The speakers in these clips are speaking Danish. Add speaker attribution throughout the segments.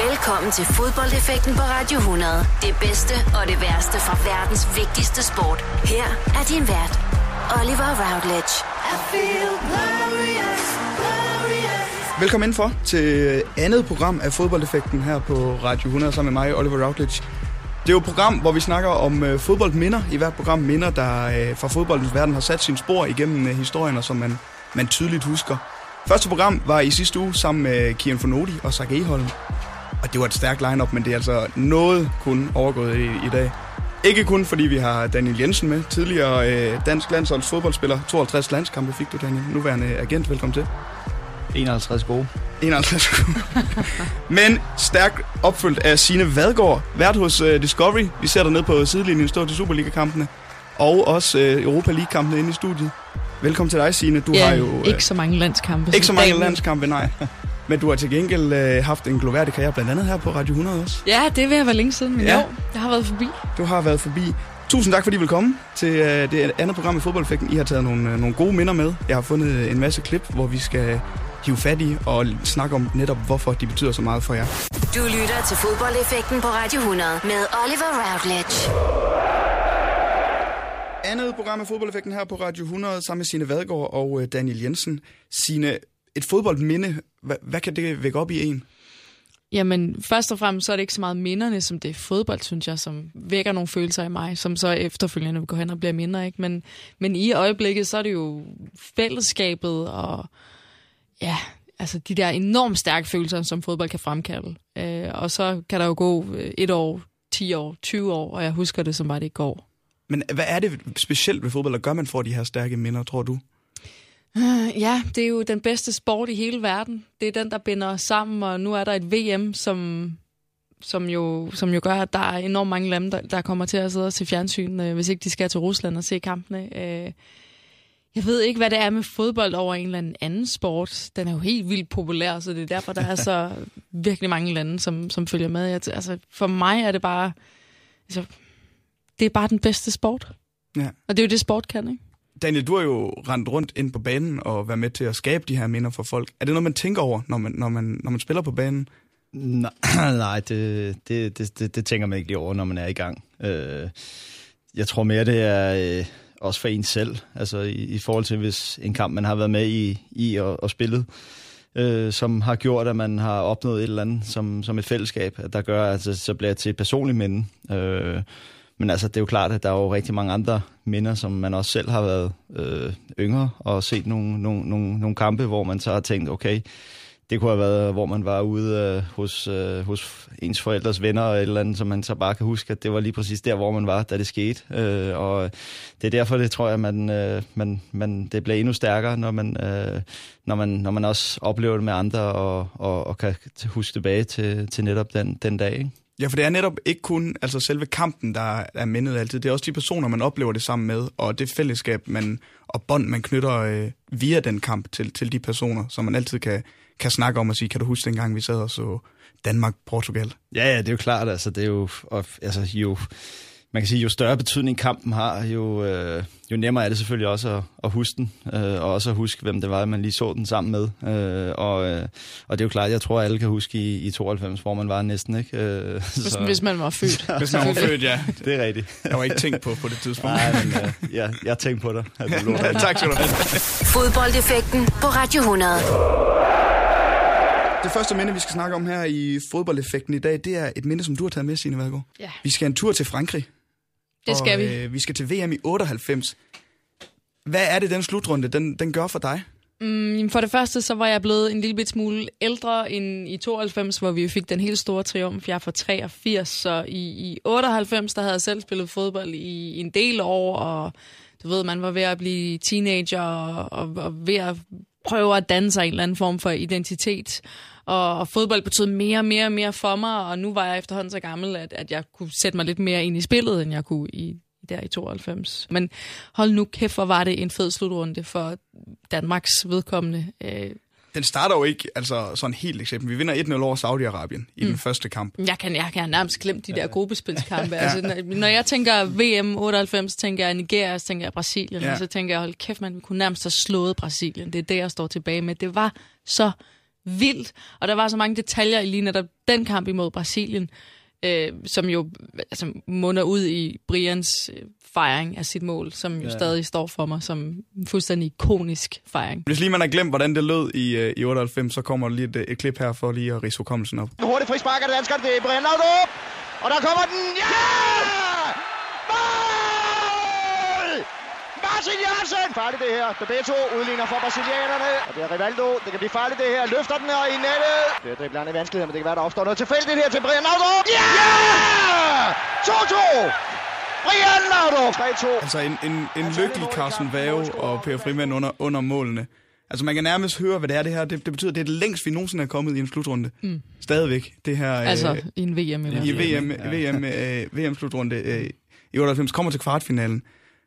Speaker 1: Velkommen til fodboldeffekten på Radio 100. Det bedste og det værste fra verdens vigtigste sport. Her er din vært, Oliver Routledge. I feel glorious,
Speaker 2: glorious. Velkommen indenfor til andet program af fodboldeffekten her på Radio 100 sammen med mig, Oliver Routledge. Det er jo et program, hvor vi snakker om øh, fodboldminder. I hvert program minder, der øh, fra fodboldens verden har sat sin spor igennem øh, historien, og som man, man tydeligt husker. Første program var i sidste uge sammen med Kian Fonodi og Zach Eholm. Og det var et stærkt lineup, men det er altså noget kun overgået i, i dag. Ikke kun fordi vi har Daniel Jensen med, tidligere øh, dansk landsholds fodboldspiller. 52 landskampe fik du, Daniel. Nuværende agent, velkommen til.
Speaker 3: 51 gode.
Speaker 2: 51 gode. Men stærkt opfyldt af sine Vadgaard, vært hos uh, Discovery. Vi ser dig ned på sidelinjen stå til Superliga-kampene. Og også uh, Europa League-kampene inde i studiet. Velkommen til dig, Signe.
Speaker 4: Du ja, har jo uh, ikke så mange landskampe.
Speaker 2: Ikke så mange dagen. landskampe, nej. Men du har til gengæld uh, haft en gloværdig karriere, blandt andet her på Radio 100 også.
Speaker 4: Ja, det vil jeg være længe siden, men ja. jo, jeg har været forbi.
Speaker 2: Du har været forbi. Tusind tak, fordi I vil komme til uh, det andet program i Fodboldeffekten. I har taget nogle, uh, nogle gode minder med. Jeg har fundet en masse klip, hvor vi skal hive fat i og snakke om netop, hvorfor de betyder så meget for jer.
Speaker 1: Du lytter til fodboldeffekten på Radio 100 med Oliver Routledge.
Speaker 2: Andet program af fodboldeffekten her på Radio 100 sammen med Signe Vadgaard og øh, Daniel Jensen. Sine et fodboldminde, hvad, hvad kan det vække op i en?
Speaker 4: Jamen, først og fremmest så er det ikke så meget minderne, som det er fodbold, synes jeg, som vækker nogle følelser i mig, som så efterfølgende går hen og bliver mindre. Ikke? Men, men i øjeblikket, så er det jo fællesskabet og ja, altså de der enormt stærke følelser, som fodbold kan fremkalde. Øh, og så kan der jo gå øh, et år, 10 år, 20 år, og jeg husker det som bare det ikke går.
Speaker 2: Men hvad er det specielt ved fodbold, der gør man for de her stærke minder, tror du?
Speaker 4: Ja, det er jo den bedste sport i hele verden. Det er den, der binder os sammen, og nu er der et VM, som, som, jo, som jo gør, at der er enormt mange lande, der, der kommer til at sidde og se fjernsyn, øh, hvis ikke de skal til Rusland og se kampene. Øh, jeg ved ikke, hvad det er med fodbold over en eller anden anden sport. Den er jo helt vildt populær, så det er derfor, der er så virkelig mange lande, som, som følger med. Jeg, altså, for mig er det bare... Altså, det er bare den bedste sport. Ja. Og det er jo det, sport kan, ikke?
Speaker 2: Daniel, du har jo rendt rundt ind på banen og været med til at skabe de her minder for folk. Er det noget, man tænker over, når man, når man, når man spiller på banen?
Speaker 3: Nej, nej det, det, det, det, det tænker man ikke lige over, når man er i gang. Øh, jeg tror mere, det er... Øh, også for en selv, altså i, i forhold til hvis en kamp, man har været med i, i og, og spillet, øh, som har gjort, at man har opnået et eller andet som, som et fællesskab, der gør, at altså, så bliver det til et personligt minde. Øh, men altså, det er jo klart, at der er jo rigtig mange andre minder, som man også selv har været øh, yngre og set nogle, nogle, nogle, nogle kampe, hvor man så har tænkt, okay, det kunne have været, hvor man var ude øh, hos, øh, hos ens forældres venner eller et eller andet, som man så bare kan huske, at det var lige præcis der, hvor man var, da det skete. Øh, og det er derfor, det tror jeg, man, øh, man, man, det bliver endnu stærkere, når man, øh, når man, når man også oplever det med andre og, og, og kan huske tilbage til, til netop den, den dag. Ikke?
Speaker 2: Ja, for det er netop ikke kun altså selve kampen, der er mindet altid. Det er også de personer, man oplever det sammen med, og det fællesskab man, og bånd, man knytter øh, via den kamp til, til de personer, som man altid kan, kan snakke om og sige, kan du huske dengang, vi sad og så Danmark-Portugal?
Speaker 3: Ja, ja, det er jo klart, altså det er jo, og, altså, jo man kan sige, jo større betydning kampen har, jo, øh, jo nemmere er det selvfølgelig også at, at huske den, øh, og også at huske, hvem det var, man lige så den sammen med. Øh, og, øh, og det er jo klart, jeg tror, at alle kan huske i, i 92, hvor man var næsten, ikke? Øh,
Speaker 4: hvis, så, hvis man var født.
Speaker 2: hvis man var født, ja.
Speaker 3: Det er rigtigt.
Speaker 2: Jeg var ikke tænkt på på det tidspunkt.
Speaker 3: Nej, men øh, ja, jeg tænkte på dig.
Speaker 2: tak skal du have.
Speaker 1: Fodboldeffekten på Radio 100.
Speaker 2: Det første minde, vi skal snakke om her i fodboldeffekten i dag, det er et minde, som du har taget med, Signe Vadgaard.
Speaker 4: Ja.
Speaker 2: Vi skal en tur til Frankrig.
Speaker 4: Det skal
Speaker 2: og,
Speaker 4: vi.
Speaker 2: Øh, vi skal til VM i 98. Hvad er det, den slutrunde, den, den gør for dig?
Speaker 4: Mm, for det første, så var jeg blevet en lille bit smule ældre end i 92, hvor vi fik den helt store triumf. Jeg er fra 83, så i, i 98, der havde jeg selv spillet fodbold i, i en del år, og du ved, man var ved at blive teenager og, og, og ved at prøve at danne sig en eller anden form for identitet. Og, og fodbold betød mere og mere og mere for mig, og nu var jeg efterhånden så gammel, at, at jeg kunne sætte mig lidt mere ind i spillet, end jeg kunne i der i 92. Men hold nu kæft, hvor var det en fed slutrunde for Danmarks vedkommende. Øh,
Speaker 2: den starter jo ikke altså, sådan helt eksempel. Vi vinder 1-0 over Saudi-Arabien i mm. den første kamp.
Speaker 4: Jeg kan, jeg kan nærmest glemme de der gruppespilskampe. ja. altså, når, når jeg tænker VM 98, så tænker jeg Nigeria, så tænker jeg Brasilien. Ja. Og så tænker jeg, hold kæft, man, vi kunne nærmest have slået Brasilien. Det er det, jeg står tilbage med. Det var så vildt, og der var så mange detaljer i lige netop den kamp imod Brasilien, øh, som jo altså, munder ud i Brians øh, fejring af sit mål, som jo
Speaker 3: Ja.
Speaker 4: stadig står for mig som en fuldstændig ikonisk fejring.
Speaker 2: Hvis lige man har glemt, hvordan det lød i, øh, i 98, så kommer der lige et, øh, et klip her for lige at rise hukommelsen op.
Speaker 5: En hurtig frispark af danskerne, det er Brian Laudrup. Og der kommer den. Ja! Mål! Martin Jansen! Farligt det her. Bebeto udligner for brasilianerne. Og det er Rivaldo. Det kan blive farligt det her. Løfter den og i nettet. Det er driblerne i vanskeligheder, men det kan være, der opstår noget tilfældigt her til Brian Laudrup. Ja! 2-2! Brian Laudrup! 3-2.
Speaker 2: Altså en, en, en lykkelig Carsten Vave og Per Frimand under, under målene. Altså man kan nærmest høre, hvad det er det her. Det, det betyder, at det er det længst, vi nogensinde er kommet i en slutrunde. Mm. Stadigvæk. Det her...
Speaker 4: Altså
Speaker 2: øh,
Speaker 4: i en VM i
Speaker 2: i. VM, VM, øh, VM-slutrunde øh, i 98, kommer til kvartfinalen,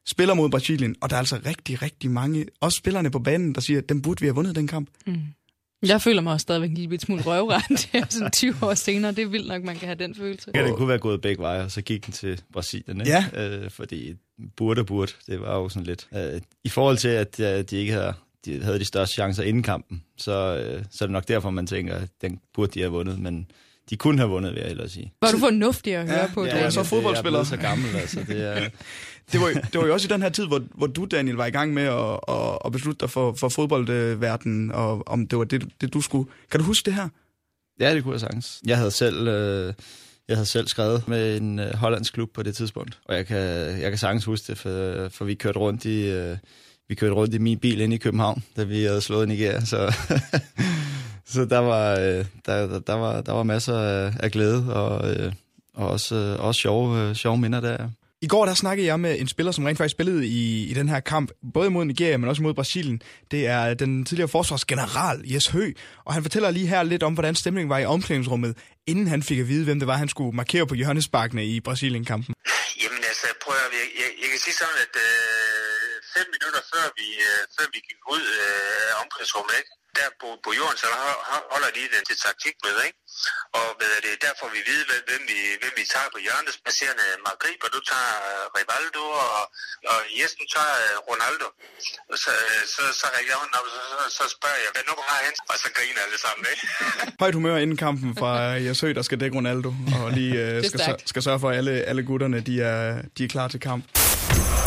Speaker 2: spiller mod Brasilien, og der er altså rigtig, rigtig mange, også spillerne på banen, der siger, at den burde vi have vundet den kamp.
Speaker 4: Jeg føler mig også stadigvæk en lille smule røvrendt her sådan 20 år senere. Det er vildt nok, man kan have den følelse.
Speaker 3: Ja, den kunne være gået begge veje, og så gik den til Brasilien. Ikke?
Speaker 2: Ja.
Speaker 3: Øh, fordi burde og burde, det var jo sådan lidt. Øh, I forhold til, at øh, de ikke havde, de havde de største chancer inden kampen, så, øh, så er det nok derfor, man tænker, at den burde de have vundet, men de kunne have vundet, vil jeg hellere sige.
Speaker 4: Var du fornuftig at høre
Speaker 2: Ja,
Speaker 4: på?
Speaker 2: ja,
Speaker 4: Daniel?
Speaker 2: ja, så fodboldspiller.
Speaker 3: Det, jeg er så gammel, altså. Det er,
Speaker 2: Det var, det var jo også i den her tid, hvor, hvor du, Daniel, var i gang med at, at, at beslutte dig for, for fodboldverdenen, og om det var det, det, du skulle. Kan du huske det her?
Speaker 3: ja, det kunne jeg sagtens. Jeg havde selv... Øh, jeg havde selv skrevet med en øh, hollandsk klub på det tidspunkt, og jeg kan, jeg kan sagtens huske det, for, for vi kørte rundt i øh, vi kørte rundt i min bil ind i København, da vi havde slået Nigeria, så, så der, var, øh, der, der, der, var, der var masser af, glæde og, øh, og også, øh, også sjove, sjove minder der.
Speaker 2: I går der snakkede jeg med en spiller, som rent faktisk spillede i, i den her kamp, både mod Nigeria, men også mod Brasilien. Det er den tidligere forsvarsgeneral Jes Hø, og han fortæller lige her lidt om, hvordan stemningen var i omklædningsrummet, inden han fik at vide, hvem det var, han skulle markere på hjørnesparkene i Brasilien-kampen.
Speaker 6: Jamen altså, prøv at, jeg, jeg, jeg kan sige sådan, at øh, fem minutter før vi, øh, før vi gik ud øh, af omklædningsrummet, ikke? der på, på jorden, så ho- holder de den til taktikmøde, ikke? Og hvad er det, der får vi vide, hvem, vi, hvem vi tager på hjørnet. Passerende Margrib, og du tager øh, Rivaldo, og, og Jes, du tager øh, Ronaldo. Og så, øh, så, så rækker jeg hånden op, så, så, så spørger jeg, hvad nummer har han? Og så griner alle sammen, ikke?
Speaker 2: Højt humør inden kampen fra Jes Hø, der skal dække Ronaldo, og lige øh,
Speaker 4: er
Speaker 2: skal, skal sørge for, at alle, alle gutterne de er, de er klar til kamp.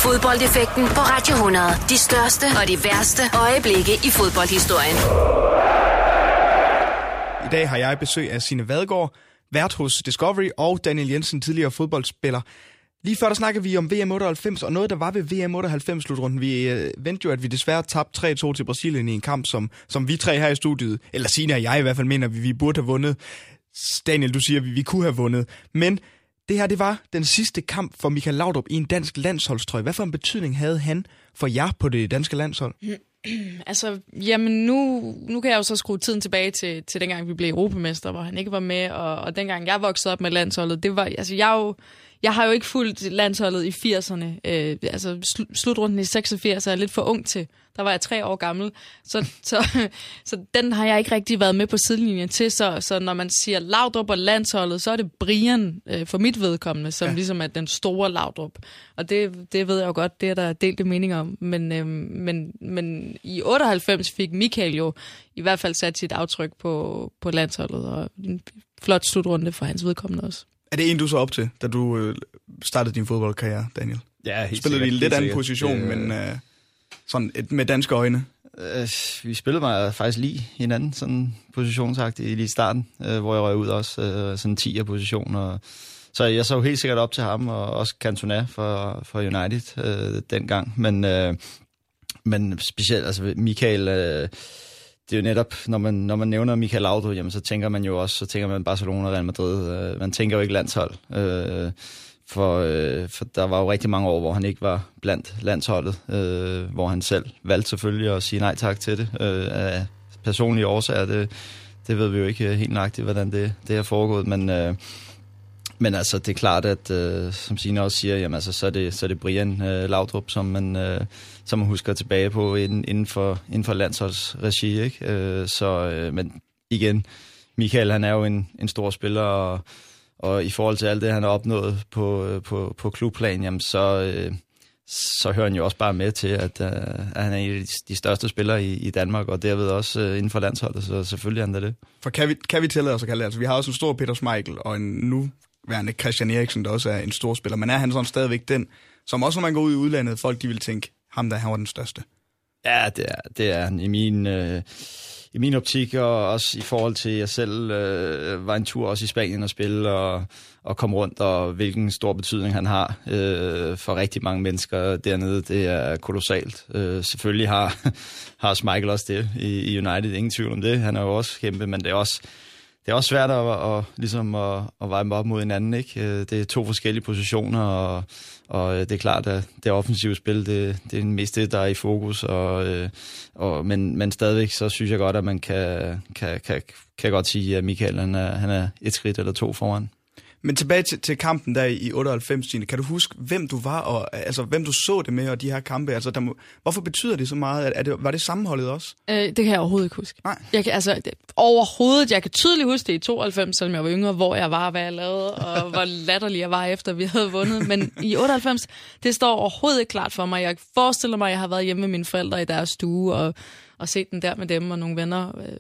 Speaker 1: Fodboldeffekten på Radio 100. De største og de værste øjeblikke i fodboldhistorien.
Speaker 2: I dag har jeg besøg af Sine Vadgaard, vært hos Discovery, og Daniel Jensen, tidligere fodboldspiller. Lige før der snakkede vi om VM 98, og noget der var ved VM 98 slutrunden. Vi øh, vendte jo, at vi desværre tabte 3-2 til Brasilien i en kamp, som, som vi tre her i studiet, eller Sine og jeg i hvert fald mener, vi, vi burde have vundet. Daniel, du siger, at vi, vi kunne have vundet. Men det her, det var den sidste kamp for Michael Laudrup i en dansk landsholdstrøje. Hvad for en betydning havde han for jer på det danske landshold?
Speaker 4: Altså, jamen nu, nu kan jeg jo så skrue tiden tilbage til, til dengang, vi blev europamester, hvor han ikke var med, og, og dengang jeg voksede op med landsholdet, det var, altså jeg, er jo, jeg har jo ikke fulgt landsholdet i 80'erne. Øh, altså sl- slutrunden i 86 er jeg lidt for ung til. Der var jeg tre år gammel. Så, så, så den har jeg ikke rigtig været med på sidelinjen til. Så, så når man siger Laudrup og landsholdet, så er det Brian øh, for mit vedkommende, som ja. ligesom er den store Laudrup. Og det, det ved jeg jo godt, det er der delte meninger om. Men, øh, men, men i 98 fik Michael jo i hvert fald sat sit aftryk på, på landsholdet, og en flot slutrunde for hans vedkommende også.
Speaker 2: Er det en, du så op til, da du øh, startede din fodboldkarriere, Daniel?
Speaker 3: Ja, helt
Speaker 2: Spillede vi i
Speaker 3: sikkert,
Speaker 2: en lidt anden
Speaker 3: sikkert.
Speaker 2: position,
Speaker 3: Det,
Speaker 2: men øh, sådan et, med danske øjne.
Speaker 3: Øh, vi spillede mig faktisk lige hinanden, sådan positionsagtigt lige i starten, øh, hvor jeg røg ud også, øh, sådan 10'er position. Og, så jeg så helt sikkert op til ham, og også Cantona for, for United øh, dengang. Men, øh, men specielt, altså Michael, øh, det er jo netop, når man, når man nævner Michael Laudrup, jamen, så tænker man jo også, så tænker man Barcelona og Real Madrid. Øh, man tænker jo ikke landshold. Øh, for, øh, for der var jo rigtig mange år, hvor han ikke var blandt landsholdet, øh, hvor han selv valgte selvfølgelig at sige nej tak til det. Øh, af personlige årsager, det, det ved vi jo ikke helt nøjagtigt, hvordan det, det er foregået, men, øh, men altså, det er klart, at øh, som Signe også siger, jamen, altså, så, er det, så er det Brian øh, Laudrup, som man, øh, som man husker tilbage på inden, inden, for, inden for landsholdsregi. Ikke? Øh, så, øh, men igen, Michael han er jo en, en stor spiller, og, og i forhold til alt det, han har opnået på, øh, på, på klubplan, jamen, så, øh, så hører han jo også bare med til, at, øh, at han er en af de, største spillere i, i Danmark, og derved også øh, inden for landsholdet, så selvfølgelig er han da det.
Speaker 2: For kan vi, kan vi tillade os at kalde det? Altså, vi har også en stor Peter Schmeichel, og en nu værende Christian Eriksen, der også er en stor spiller. Men er han sådan stadigvæk den, som også når man går ud i udlandet, folk de vil tænke, ham der, han var den største?
Speaker 3: Ja, det er, det er han i min... Øh, i min optik, og også i forhold til, at jeg selv øh, var en tur også i Spanien og spille, og, og kom rundt, og hvilken stor betydning han har øh, for rigtig mange mennesker dernede, det er kolossalt. Øh, selvfølgelig har, har Michael også det i, i United, ingen tvivl om det. Han er jo også kæmpe, men det er også, det er også svært at, at, ligesom at, at veje dem op mod hinanden. Ikke? Øh, det er to forskellige positioner, og, og øh, det er klart, at det offensive spil, det, det er den mest det, der er i fokus. Og, øh, og, men, men stadigvæk, så synes jeg godt, at man kan, kan, kan, kan godt sige, at Michael han er, han er et skridt eller to foran.
Speaker 2: Men tilbage til, til kampen der i 98, Tine. Kan du huske, hvem du var, og altså, hvem du så det med, og de her kampe? Altså, der må, hvorfor betyder det så meget? Er det, var det sammenholdet også?
Speaker 4: Øh, det kan jeg overhovedet ikke huske.
Speaker 2: Nej.
Speaker 4: Jeg kan, altså, det, overhovedet, jeg kan tydeligt huske det i 92, selvom jeg var yngre, hvor jeg var, hvad jeg lavede, og hvor latterlig jeg var efter, vi havde vundet. Men i 98, det står overhovedet ikke klart for mig. Jeg forestiller mig, at jeg har været hjemme med mine forældre i deres stue, og, og set den der med dem og nogle venner. Øh,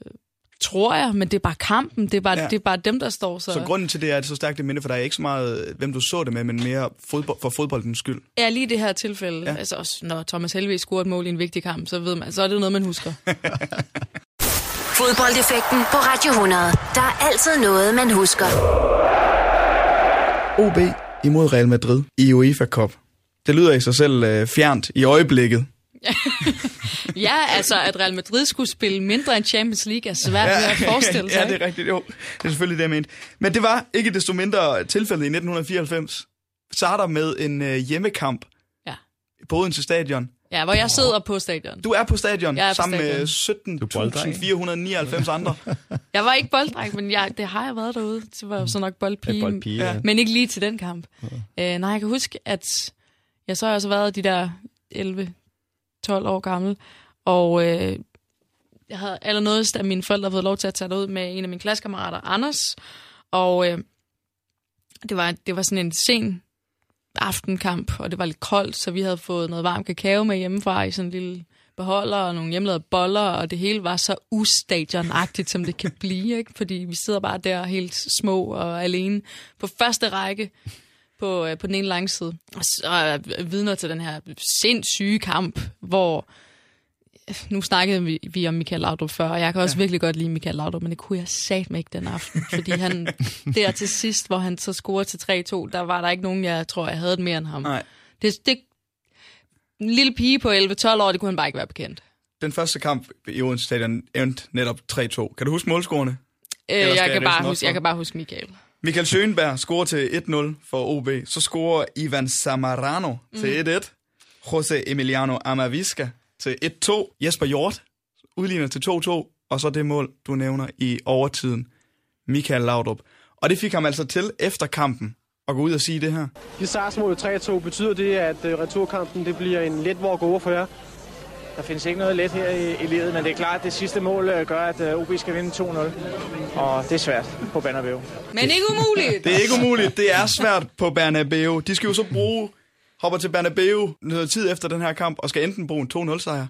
Speaker 4: tror jeg, men det er bare kampen. Det er bare, ja. det er bare dem, der står så.
Speaker 2: Så grunden til det er, at det er så stærkt det minde, for der er ikke så meget, hvem du så det med, men mere fodbold, for fodboldens skyld.
Speaker 4: Ja, lige det her tilfælde. Ja. Altså også, når Thomas Helvig scorer et mål i en vigtig kamp, så ved man, så er det noget, man husker.
Speaker 1: Fodboldeffekten på Radio 100. Der er altid noget, man husker.
Speaker 2: OB imod Real Madrid i UEFA Cup. Det lyder i sig selv øh, fjernt i øjeblikket.
Speaker 4: ja, altså at Real Madrid skulle spille mindre end Champions League er svært ja, at forestille sig.
Speaker 2: ja, det er rigtigt. Jo, det er selvfølgelig det, jeg mente. Men det var ikke desto mindre tilfældet i 1994. Starter med en øh, hjemmekamp
Speaker 4: ja.
Speaker 2: på Odense Stadion.
Speaker 4: Ja, hvor jeg sidder på stadion.
Speaker 2: Du er på stadion
Speaker 4: jeg er på
Speaker 2: sammen
Speaker 4: stadion.
Speaker 2: med 17.499 andre.
Speaker 4: jeg var ikke bolddreng, men jeg, det har jeg været derude. Så var så nok boldpige.
Speaker 3: boldpige ja.
Speaker 4: Men ikke lige til den kamp. Ja. Øh, nej, jeg kan huske, at jeg så har også været de der 11 12 år gammel, og øh, jeg havde allernådest, at mine forældre havde fået lov til at tage ud med en af mine klassekammerater, Anders, og øh, det, var, det var sådan en sen aftenkamp, og det var lidt koldt, så vi havde fået noget varm kakao med hjemmefra i sådan en lille beholder og nogle hjemmelavede boller, og det hele var så ustadionagtigt, som det kan blive, ikke? fordi vi sidder bare der helt små og alene på første række på, øh, på den ene langside. Og så er vidner til den her sindssyge kamp, hvor nu snakkede vi, vi om Michael Laudrup før, og jeg kan også ja. virkelig godt lide Michael Laudrup, men det kunne jeg sat mig ikke den aften, fordi han der til sidst, hvor han så scorede til 3-2, der var der ikke nogen, jeg tror, jeg havde det mere end ham.
Speaker 2: Nej.
Speaker 4: Det, det, en lille pige på 11-12 år, det kunne han bare ikke være bekendt.
Speaker 2: Den første kamp i Odense Stadion endte netop 3-2. Kan du huske målscorene?
Speaker 4: Øh, jeg, kan bare huske, jeg kan bare huske Michael.
Speaker 2: Michael Schönberg scorer til 1-0 for OB. Så scorer Ivan Samarano mm. til 1-1. Jose Emiliano Amavisca til 1-2. Jesper Hjort udligner til 2-2. Og så det mål, du nævner i overtiden. Michael Laudrup. Og det fik ham altså til efter kampen at gå ud og sige det her.
Speaker 7: I startsmålet 3-2 betyder det, at øh, returkampen det bliver en let hvor gode for jer? Der findes ikke noget let her i, i livet, men det er klart, at det sidste mål øh, gør, at OB skal vinde 2-0. Og det er svært på Bernabeu.
Speaker 4: Men ikke umuligt!
Speaker 2: det er ikke umuligt. Det er svært på Bernabeu. De skal jo så bruge, hopper til Bernabeu noget tid efter den her kamp, og skal enten bruge en 2-0 sejr,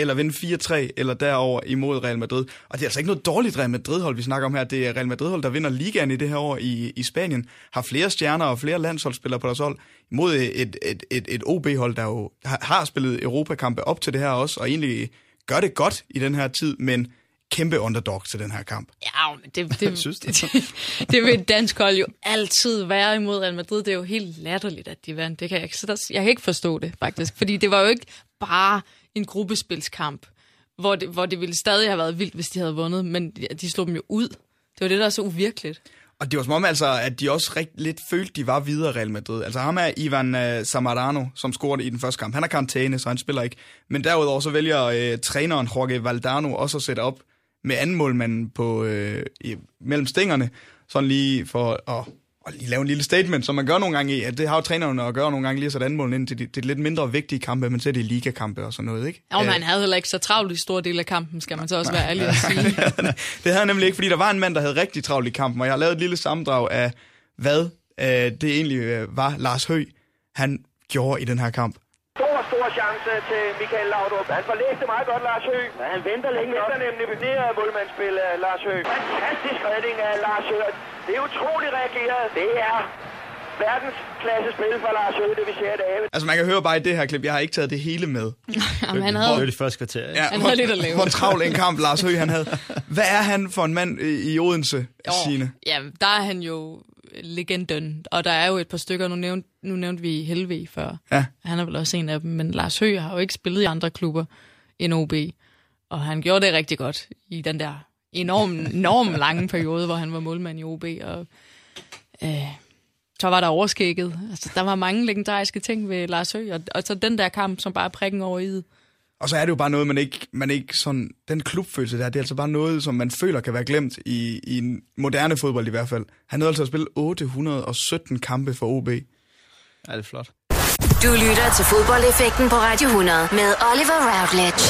Speaker 2: eller vinde 4-3 eller derover imod Real Madrid. Og det er altså ikke noget dårligt Real Madrid-hold, vi snakker om her. Det er Real Madrid-hold, der vinder ligaen i det her år i, i Spanien. Har flere stjerner og flere landsholdsspillere på deres hold. Imod et, et, et, et OB-hold, der jo har, har spillet Europakampe op til det her også, og egentlig gør det godt i den her tid, men kæmpe underdog til den her kamp.
Speaker 4: Ja, men det, det, synes det, det, det vil et dansk hold jo altid være imod Real Madrid. Det er jo helt latterligt, at de vandt. Det kan jeg, ikke, så der, jeg kan ikke forstå det, faktisk. Fordi det var jo ikke bare en gruppespilskamp, hvor det, hvor det ville stadig have været vildt, hvis de havde vundet, men de slog dem jo ud. Det var det, der er så uvirkeligt.
Speaker 2: Og det var som om, altså, at de også rigt, lidt følte, de var videre Real Madrid. Altså ham er Ivan uh, Samarano, som scorede i den første kamp. Han er karantæne, så han spiller ikke. Men derudover så vælger uh, træneren Jorge Valdano også at sætte op med anden målmanden på, uh, i, mellem stængerne, sådan lige for at og lige lave en lille statement, som man gør nogle gange i, at det har jo trænerne at gøre nogle gange lige at sætte anmålen ind til de, til de lidt mindre vigtige kampe, men så er det ligakampe og sådan noget, ikke?
Speaker 4: Og man havde heller ikke så travlt i stor del af kampen, skal man så også være ærlig at sige.
Speaker 2: det havde nemlig ikke, fordi der var en mand, der havde rigtig travlt i kampen, og jeg har lavet et lille sammendrag af, hvad øh, det egentlig øh, var Lars Høg, han gjorde i den her kamp.
Speaker 8: Chance til Michael Laudrup. Han forlæste det meget godt, Lars Høgh. Ja, han venter længe. Han venter nemlig. Det er målmandsspil af Lars Høgh. Fantastisk redning af Lars Høgh. Det er utroligt reageret. Det er verdensklasse spil fra Lars Høgh, det vi ser i dag.
Speaker 2: Altså, man kan høre bare i det her klip, jeg har ikke taget det hele med.
Speaker 4: Jamen, han
Speaker 3: Det
Speaker 4: havde...
Speaker 3: var de første kvarter. Ja.
Speaker 4: Han havde lidt at lave.
Speaker 2: Hvor travl en kamp Lars Høgh han havde. Hvad er han for en mand i i Odense, Signe?
Speaker 4: Ja, der er han jo legenden, og der er jo et par stykker, nu nævnte, nu nævnte vi Helve før.
Speaker 2: Ja.
Speaker 4: Han er vel også en af dem, men Lars Høgh har jo ikke spillet i andre klubber end OB, og han gjorde det rigtig godt i den der enorm, enorm lange periode, hvor han var målmand i OB, og øh, så var der overskægget. Altså, der var mange legendariske ting ved Lars Høgh, og, og så den der kamp, som bare er prikken over i
Speaker 2: Og så er det jo bare noget, man ikke, man ikke sådan, den klubfølelse der, det er altså bare noget, som man føler kan være glemt i, i en moderne fodbold i hvert fald. Han nåede altså at spille 817 kampe for OB.
Speaker 3: ja, det er flot.
Speaker 1: Du lytter til fodboldeffekten på Radio 100 med Oliver Routledge.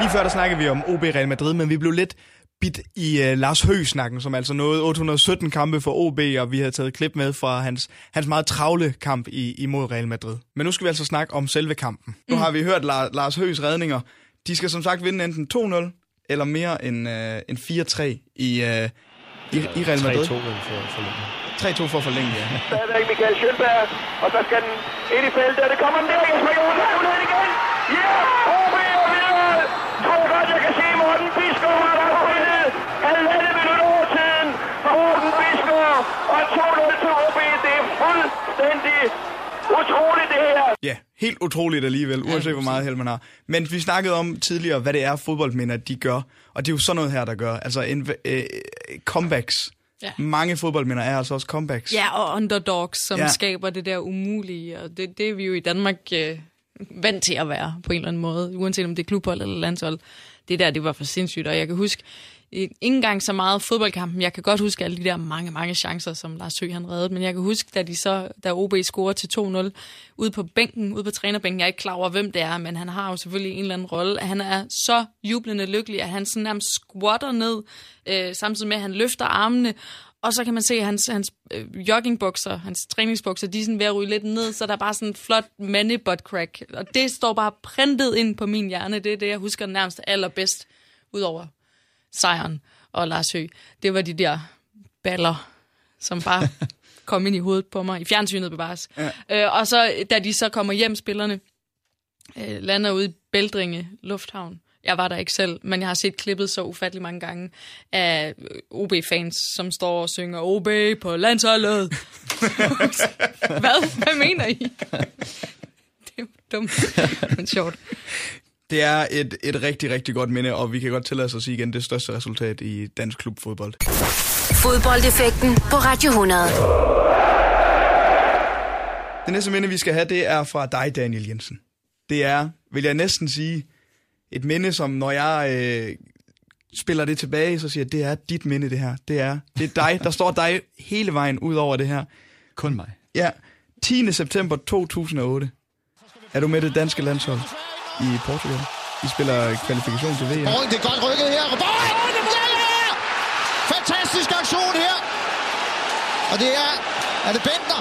Speaker 2: Lige før der snakkede vi om OB Real Madrid, men vi blev lidt bit i uh, Lars Høgh-snakken, som altså nåede 817 kampe for OB, og vi havde taget et klip med fra hans, hans meget travle kamp i, imod Real Madrid. Men nu skal vi altså snakke om selve kampen. Nu har vi hørt La- Lars Høghs redninger. De skal som sagt vinde enten 2-0 eller mere end, uh, end 4-3 i, uh, i, i Real Madrid.
Speaker 3: 3-2 vel for, for længe.
Speaker 2: 3-2 for forlænge, ja.
Speaker 8: Stadigvæk Michael Schønberg, og så skal den ind i feltet, og det kommer den der, Jesper Jonas har muligheden igen. Ja, OB er videre. Tror godt, jeg kan se Morten Biskov har der fundet halvandet minut over tiden for Morten Biskov, og 2-0 til OB. Det er fuldstændig utroligt, det her.
Speaker 2: Ja, helt utroligt alligevel, uanset hvor meget held man har. Men vi snakkede om tidligere, hvad det er, fodboldminder de gør. Og det er jo sådan noget her, der gør. Altså en, øh, comebacks.
Speaker 4: Ja.
Speaker 2: Mange fodboldminder er altså også comebacks.
Speaker 4: Ja, og underdogs, som
Speaker 2: ja.
Speaker 4: skaber det der umulige, og det, det er vi jo i Danmark øh, vant til at være på en eller anden måde, uanset om det er klubhold eller landshold. Det der, det var for sindssygt, og jeg kan huske, øh, ikke engang så meget fodboldkampen, jeg kan godt huske alle de der mange, mange chancer, som Lars Høgh han reddede, men jeg kan huske, da, de så, da OB scorer til 2-0 ude på bænken, ude på trænerbænken, jeg er ikke klar over, hvem det er, men han har jo selvfølgelig en eller anden rolle, han er så jublende lykkelig, at han sådan nærmest squatter ned, øh, samtidig med, at han løfter armene, og så kan man se, at hans, hans øh, joggingbukser, hans træningsbukser, de er sådan ved at ryge lidt ned, så der er bare sådan en flot mande butt crack. Og det står bare printet ind på min hjerne. Det er det, jeg husker nærmest allerbedst, udover sejren og Lars Høgh. Det var de der baller, som bare kom ind i hovedet på mig. I fjernsynet bevares. Ja. Øh, og så, da de så kommer hjem, spillerne, øh, lander ude i Bældringe Lufthavn. Jeg var der ikke selv, men jeg har set klippet så ufattelig mange gange af OB-fans, som står og synger OB på landsholdet. Hvad? Hvad mener I? det er dumt, men sjovt.
Speaker 2: Det er et, et rigtig, rigtig godt minde, og vi kan godt tillade os at sige igen, det største resultat i dansk klubfodbold.
Speaker 1: Fodboldeffekten på Radio 100.
Speaker 2: Det næste minde, vi skal have, det er fra dig, Daniel Jensen. Det er, vil jeg næsten sige, et minde, som når jeg øh, spiller det tilbage, så siger jeg, det er dit minde, det her. Det er, det er dig, der står dig hele vejen ud over det her.
Speaker 3: Kun mig.
Speaker 2: Ja, 10. september 2008 er du med det danske landshold i Portugal. I spiller kvalifikation til VM.
Speaker 9: Boring, det er godt rykket her. Boring! Ja, ja! Fantastisk aktion her. Og det er... Er det Bentner?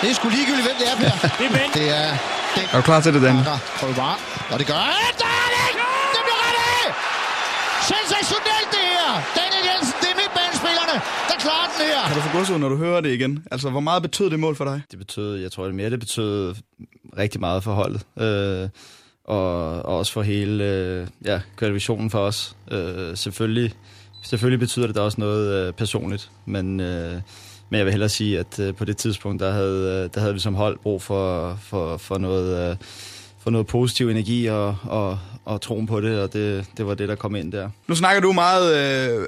Speaker 9: Det er sgu ligegyldigt, hvem det er, Per. det er Bentner. Det er... Det
Speaker 2: Er du klar til det, Daniel?
Speaker 9: Prøv bare. Og det gør... Der Sensationelt, det her! Daniel Jensen, det er midtbanespillerne, der klarer den her.
Speaker 2: Kan du få godsud, når du hører det igen? Altså, hvor meget betød det mål for dig?
Speaker 3: Det betød, jeg tror det mere, det betød rigtig meget for holdet. Øh, og, og også for hele øh, ja, kvalifikationen for os. Øh, selvfølgelig, selvfølgelig betyder det da også noget øh, personligt, men, øh, men jeg vil hellere sige, at øh, på det tidspunkt, der havde, øh, der havde vi som hold brug for, for, for noget... Øh, for noget positiv energi og, og, og troen på det, og det, det var det, der kom ind der.
Speaker 2: Nu snakker du meget øh,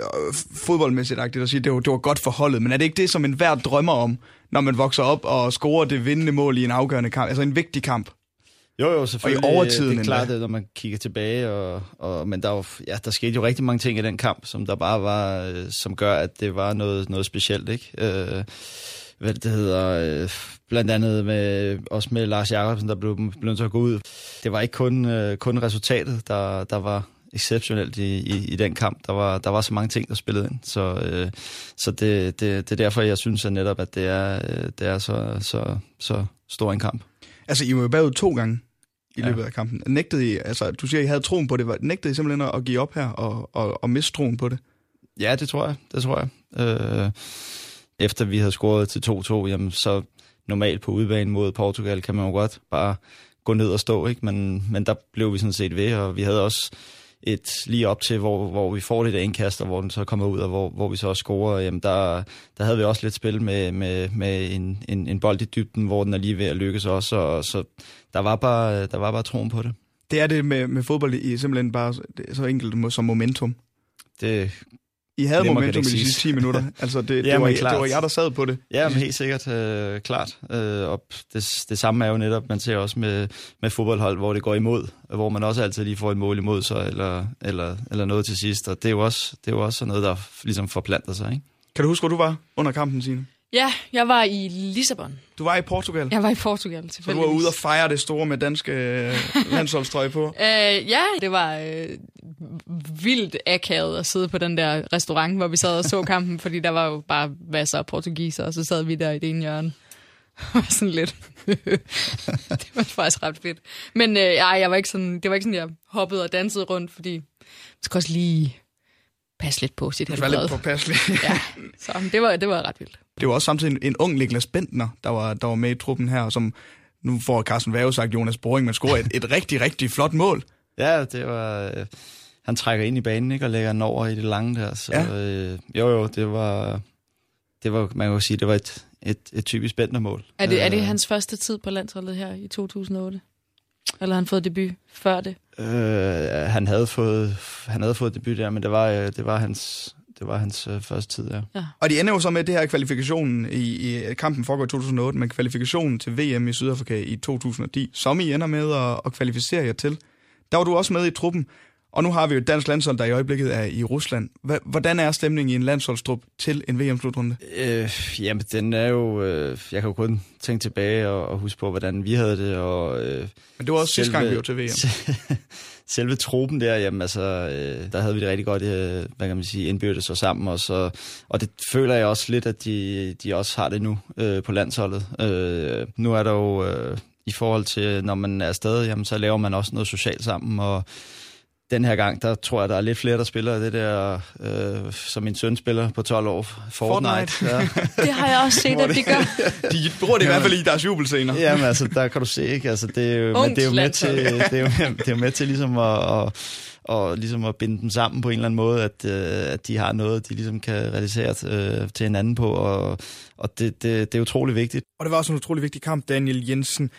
Speaker 2: fodboldmæssigt agtigt og siger, det var, det var godt for holdet, men er det ikke det, som en hver drømmer om, når man vokser op og scorer det vindende mål i en afgørende kamp, altså en vigtig kamp?
Speaker 3: Jo, jo, selvfølgelig.
Speaker 2: Og i overtiden
Speaker 3: Det er klart, det, når man kigger tilbage. Og, og, men der, var, ja, der skete jo rigtig mange ting i den kamp, som der bare var, øh, som gør, at det var noget, noget specielt, ikke? Øh, hvad det hedder, øh, blandt andet med, også med Lars Jakobsen, der blev, blev nødt til at gå ud. Det var ikke kun, øh, kun resultatet, der, der var exceptionelt i, i, i den kamp. Der var, der var så mange ting, der spillede ind. Så, øh, så det, det, det er derfor, jeg synes at netop, at det er, øh, det er så, så, så stor en kamp.
Speaker 2: Altså, I var bagud to gange i
Speaker 3: Ja.
Speaker 2: løbet af kampen. Nægtede I, altså, du siger, I havde troen på det. Var- Nægtede I simpelthen at give op her og, og, og miste troen på det?
Speaker 3: Ja, det tror jeg. Det tror jeg. Øh, efter vi havde scoret til 2-2, jamen, så normalt på udebane mod Portugal kan man jo godt bare gå ned og stå, ikke? Men, men der blev vi sådan set ved, og vi havde også et lige op til, hvor, hvor vi får det der indkast, og hvor den så kommer ud, og hvor, hvor vi så også scorer, jamen der, der havde vi også lidt spil med, med, med en, en, en bold i dybden, hvor den er lige ved at lykkes også, og så der var bare, der var bare troen på det.
Speaker 2: Det er det med, med fodbold i simpelthen bare så enkelt som momentum.
Speaker 3: Det,
Speaker 2: I havde
Speaker 3: Nemmere kan
Speaker 2: momentum i
Speaker 3: det
Speaker 2: de sidste
Speaker 3: siges.
Speaker 2: 10 minutter. Altså, det, det,
Speaker 3: Jamen,
Speaker 2: var,
Speaker 3: klart.
Speaker 2: det var jeg, der sad på det.
Speaker 3: Ja, men helt sikkert, øh, klart. Øh, og det, det samme er jo netop, man ser også med, med fodboldhold, hvor det går imod, hvor man også altid lige får et mål imod sig, eller, eller, eller noget til sidst. Og det er jo også, det er jo også sådan noget, der ligesom forplanter sig, ikke?
Speaker 2: Kan du huske, hvor du var under kampen, Signe?
Speaker 4: Ja, jeg var i Lissabon.
Speaker 2: Du var i Portugal.
Speaker 4: Jeg var i Portugal,
Speaker 2: Så du var ude og fejre det store med danske øh, landsholdstrøje på.
Speaker 4: Øh, ja, det var øh, vildt akavet at sidde på den der restaurant, hvor vi sad og så kampen, fordi der var jo bare masser af portugiser, og så sad vi der i det ene hjørne. Var sådan lidt. det var faktisk ret fedt. Men øh, ej, jeg var ikke sådan, det var ikke sådan, jeg hoppede og dansede rundt, fordi man skal også lige passe lidt på sit
Speaker 2: Det var lidt
Speaker 4: helbred.
Speaker 2: påpasselig.
Speaker 4: Ja, så det var, det var ret vildt.
Speaker 2: Det var også samtidig en, en ung Niklas Bentner, der var, der var med i truppen her, som nu får Carsten Vave sagt Jonas Boring, men scorer et, et rigtig, rigtig flot mål.
Speaker 3: Ja, det var... Øh, han trækker ind i banen, ikke? Og lægger den over i det lange der. Så
Speaker 2: Ja.
Speaker 3: ja. øh, jo, jo, det var... Det var, man kan jo sige, det var et, et, et typisk Bentner-mål.
Speaker 4: Er det, er det
Speaker 3: Øh,
Speaker 4: hans første tid på landsholdet her i 2008? Eller har han fået debut før det?
Speaker 3: Øh, han havde fået han havde fået debut der, men det var øh, det var hans det var hans øh, første tid ja.
Speaker 2: Og de ender jo så med det her kvalifikationen i, i kampen foregår i 2008, men kvalifikationen til VM i Sydafrika i 2010, som I ender med at, at kvalificere jer til. Der var du også med i truppen, og nu har vi jo et dansk landshold, der i øjeblikket er i Rusland. Hvordan er stemningen i en landsholdstrup til en VM-slutrunde?
Speaker 3: Øh, jamen den er jo øh, jeg kan jo kun tænke tilbage og, og huske på hvordan vi havde det og øh,
Speaker 2: Men det var også sidste gang, vi var til VM.
Speaker 3: selve truppen der, jamen altså, øh, der havde vi det rigtig godt, øh, hvad kan man sige, indbyrdes og sammen også, og, og det føler jeg også lidt, at de, de også har det nu øh, på landsholdet. Øh, nu er der jo, øh, i forhold til, når man er afsted, jamen så laver man også noget socialt sammen, og den her gang, der tror jeg, der er lidt flere, der spiller det der, øh, som min søn spiller på 12 år, Fortnite.
Speaker 2: Fortnite.
Speaker 3: Ja.
Speaker 4: Det har jeg også set, at de gør.
Speaker 2: De bruger det i hvert fald i deres jubelscener.
Speaker 3: Jamen altså, der kan du se, ikke? Altså, det er jo, men det er jo med til, det er jo, det er jo med til ligesom at, at, og ligesom at binde dem sammen på en eller anden måde, at, øh, at de har noget, de ligesom kan realisere øh, til hinanden på, og, og det, det, det er utrolig vigtigt.
Speaker 2: Og det var også en utrolig vigtig kamp, Daniel Jensen.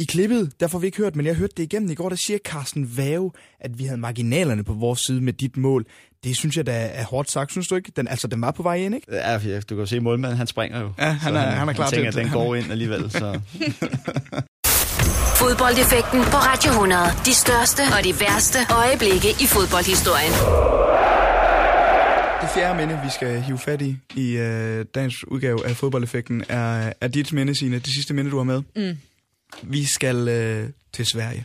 Speaker 2: I klippet, der får vi ikke hørt, men jeg hørte det igennem i går, der siger Carsten Vave, at vi havde marginalerne på vores side med dit mål. Det synes jeg da er hårdt sagt, synes du ikke? Den, altså, den var på vej ind, ikke?
Speaker 3: Ja, du kan jo se, målmanden han springer jo.
Speaker 2: Ja, han er- han er klar
Speaker 3: han
Speaker 2: til
Speaker 3: tænker,
Speaker 2: at-
Speaker 3: at den går ind alligevel. Så.
Speaker 1: Fodboldeffekten på Radio 100. De største og de værste øjeblikke i fodboldhistorien.
Speaker 2: Det fjerde minde, vi skal hive fat i i øh, dagens udgave af fodboldeffekten, er, er dit minde, Signe. Det sidste minde, du har med.
Speaker 4: Mm.
Speaker 2: Vi skal øh, til Sverige.